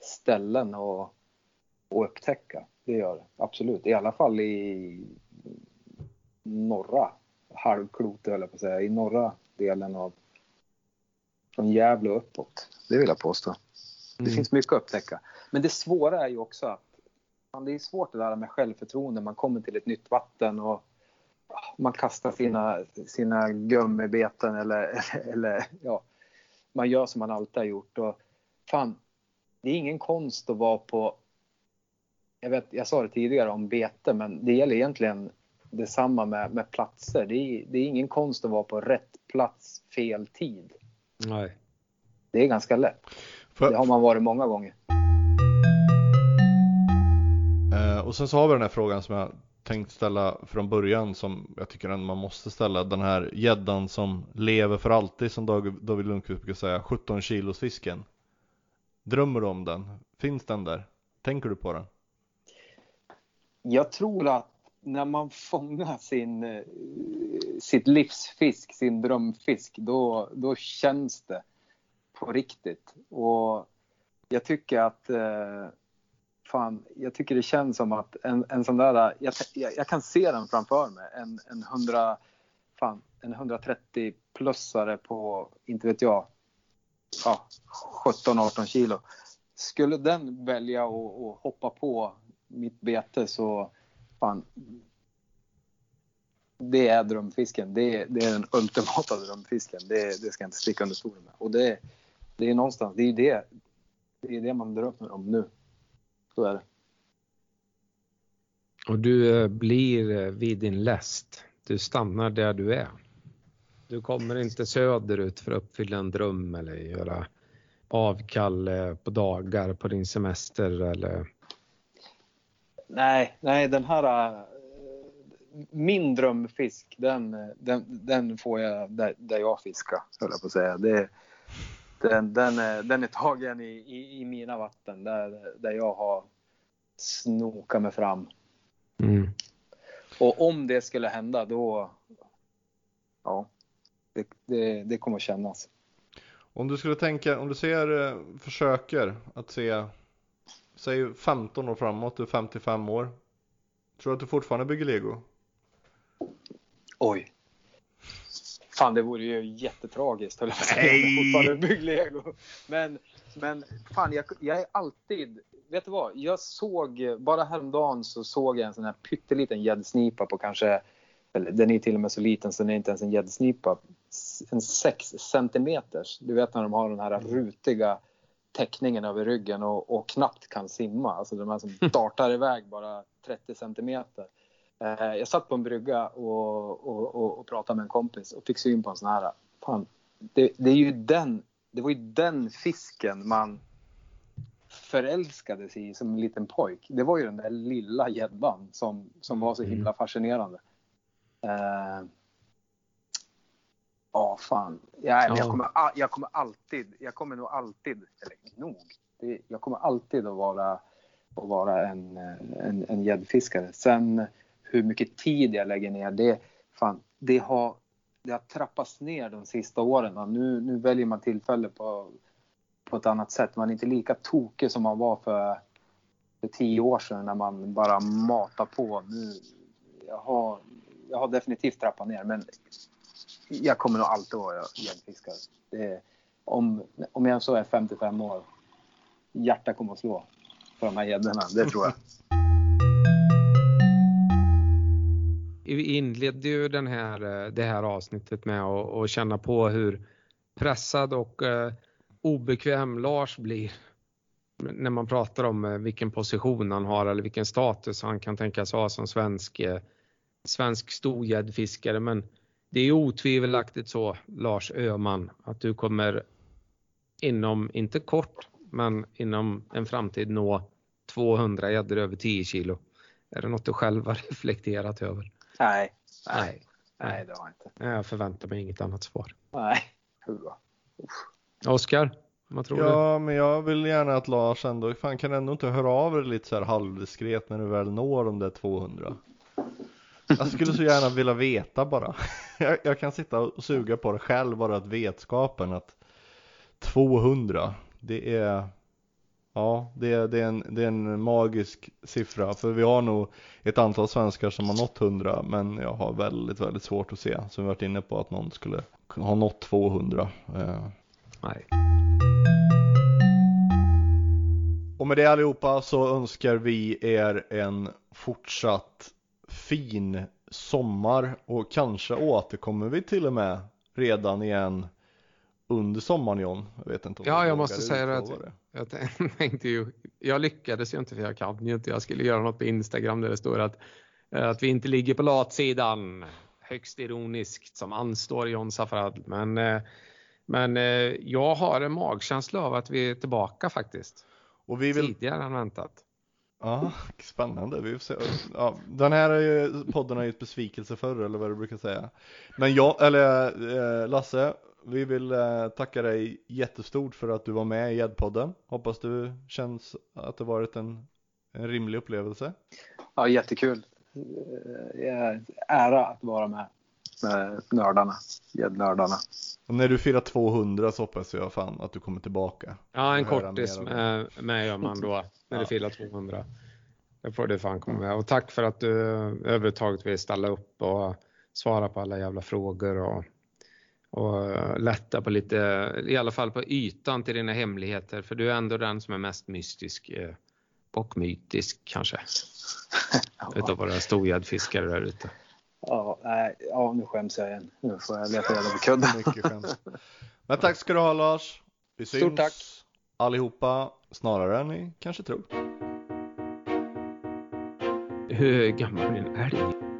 ställen att, att upptäcka. Det gör det absolut. I alla fall i norra halvklotet jag på att säga. I norra delen av från Gävle uppåt. Det vill jag påstå. Det Mm. finns mycket att upptäcka. Men det svåra är ju också att det är svårt det där med självförtroende. Man kommer till ett nytt vatten och man kastar sina, sina gummibeten eller, eller, ja, man gör som man alltid har gjort. Och fan, det är ingen konst att vara på, jag, vet, jag sa det tidigare om bete, men det gäller egentligen detsamma med, med platser. Det är, det är ingen konst att vara på rätt plats fel tid. Nej. Det är ganska lätt. För- Det har man varit många gånger. Eh, och sen så har vi den här frågan som jag tänkt ställa från början som jag tycker ändå man måste ställa. Den här gäddan som lever för alltid som David Lundqvist brukar säga. 17 kilos fisken. Drömmer du om den? Finns den där? Tänker du på den? Jag tror att när man fångar sin, eh, sitt livsfisk, sin drömfisk, då, då känns det på riktigt. Och jag tycker att eh, fan, jag tycker det känns som att en, en sån där, jag, jag, jag kan se den framför mig, en, en, 100, fan, en 130-plussare på, inte vet jag, ja, 17-18 kilo. Skulle den välja att att hoppa på mitt bete så fan, det är drömfisken. Det är, det är den ultimata drömfisken. Det, det ska jag inte sticka under stolen med. Och det, det är någonstans, det är det, det är det man drömmer om nu. Så är det. Och du eh, blir eh, vid din läst. Du stannar där du är. Du kommer inte söderut för att uppfylla en dröm eller göra avkall eh, på dagar på din semester eller Nej, nej den här... Min drömfisk, den, den, den får jag där, där jag fiskar, höll jag på att säga. Det, den, den, är, den är tagen i, i, i mina vatten, där, där jag har snokat mig fram. mm. Och om det skulle hända, då... Ja, det, det, det kommer att kännas. Om du skulle tänka, om du ser, eh, försöker att se, säg 15 år framåt, du är 55 år. Tror du att du fortfarande bygger lego? Oj. Fan, det vore ju jättetragiskt höll jag på att säga. Bygg lego. Men, men fan, jag, jag är alltid... Vet du vad? Jag såg, bara häromdagen så såg jag en sån här pytteliten gäddsnipa på kanske... Eller den är till och med så liten så den är inte ens en gäddsnipa. En 6 centimeters. Du vet när de har den här rutiga täckningen över ryggen och, och knappt kan simma. Alltså de här som dartar iväg bara 30 centimeter. Eh, jag satt på en brygga och, och, och, och pratade med en kompis och fick syn på en sån här. Fan, det, det, är ju den, det var ju den fisken man förälskade sig i som en liten pojk. Det var ju den där lilla gäddan som, som var så himla fascinerande. Eh, Ja, fan. Ja, men Ja. jag, kommer, jag kommer alltid, jag kommer nog alltid, eller nog, det, jag kommer alltid att vara, att vara en, eh, en, en gäddfiskare. Sen hur mycket tid jag lägger ner, det, fan, det, har, det har trappats ner de sista åren. Nu, nu väljer man tillfälle på, på ett annat sätt. Man är inte lika tokig som man var för, för tio år sedan när man bara matar på. Nu, jag, har, jag har definitivt trappat ner, men jag kommer nog alltid vara gäddfiskare. Om, om jag så är 55 år, hjärtat kommer att slå för de här gäddorna, det tror jag. Vi inledde ju den här, eh, det här avsnittet med att, att känna på hur pressad och eh, obekväm Lars blir när man pratar om eh, vilken position han har eller vilken status han kan tänkas ha som svensk, eh, svensk storgäddfiskare. Men det är otvivelaktigt så, Lars Öhman, att du kommer inom, inte kort, men inom en framtid nå 200 gäddor över 10 kilo. Är det något du själv har reflekterat över? Nej, Nej. nej det har jag inte. Jag förväntar mig inget annat svar. Nej. Oskar, vad tror Ja, men jag vill gärna att Lars ändå, fan kan ändå inte höra av dig lite så här halvdiskret när du väl når de där 200? Jag skulle så gärna vilja veta bara. Jag, jag kan sitta och suga på det själv, bara att vetskapen att 200, det är Ja, det är, det, är en, det är en magisk siffra för vi har nog ett antal svenskar som har nått 100 men jag har väldigt, väldigt svårt att se som vi varit inne på att någon skulle ha nått 200. Eh, Nej. Och med det allihopa så önskar vi er en fortsatt fin sommar och kanske återkommer vi till och med redan igen under sommaren John. Jag vet inte om Ja, jag måste säga det. Jag tänkte ju, jag lyckades ju inte för jag kan ju inte. Jag skulle göra något på Instagram där det står att, eh, att vi inte ligger på latsidan. Högst ironiskt som anstår John Safarad. Men, eh, men eh, jag har en magkänsla av att vi är tillbaka faktiskt. Och vi vill... Tidigare än väntat. Ja, spännande. Vi får. Ja, den här är ju, podden är ju ett besvikelse förr eller vad du brukar säga. Men jag, eller eh, Lasse, vi vill eh, tacka dig jättestort för att du var med i Gäddpodden. Hoppas du känns att det varit en, en rimlig upplevelse. Ja, jättekul. Eh, Ära att vara med med nördarna, gäddnördarna. Och när du firar 200 så hoppas jag fan att du kommer tillbaka. Ja, en kortis med, med gör man då när Ja. firar 200. Det får du fan komma med. Och tack för att du överhuvudtaget vill ställa upp och svara på alla jävla frågor och, och lätta på lite, i alla fall på ytan till dina hemligheter. För du är ändå den som är mest mystisk eh, och mytisk kanske. Utav våra storgäddfiskare där ute. Ja, nej, ja, nu skäms jag igen. Nu får jag leta reda på kudden. Mycket. Men tack ska du ha Lars. Vi syns Stort tack. allihopa snarare än ni kanske tror. Hur gammal är en älg?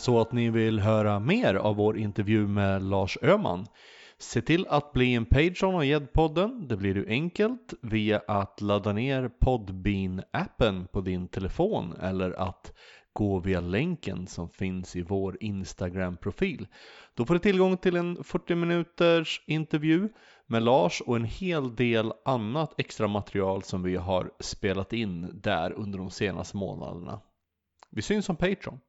Så att ni vill höra mer av vår intervju med Lars Öhman? Se till att bli en Patreon av Gäddpodden. Det blir du enkelt via att ladda ner Podbean-appen på din telefon eller att gå via länken som finns i vår Instagram-profil. Då får du tillgång till en 40 minuters intervju med Lars och en hel del annat extra material som vi har spelat in där under de senaste månaderna. Vi syns som Patreon.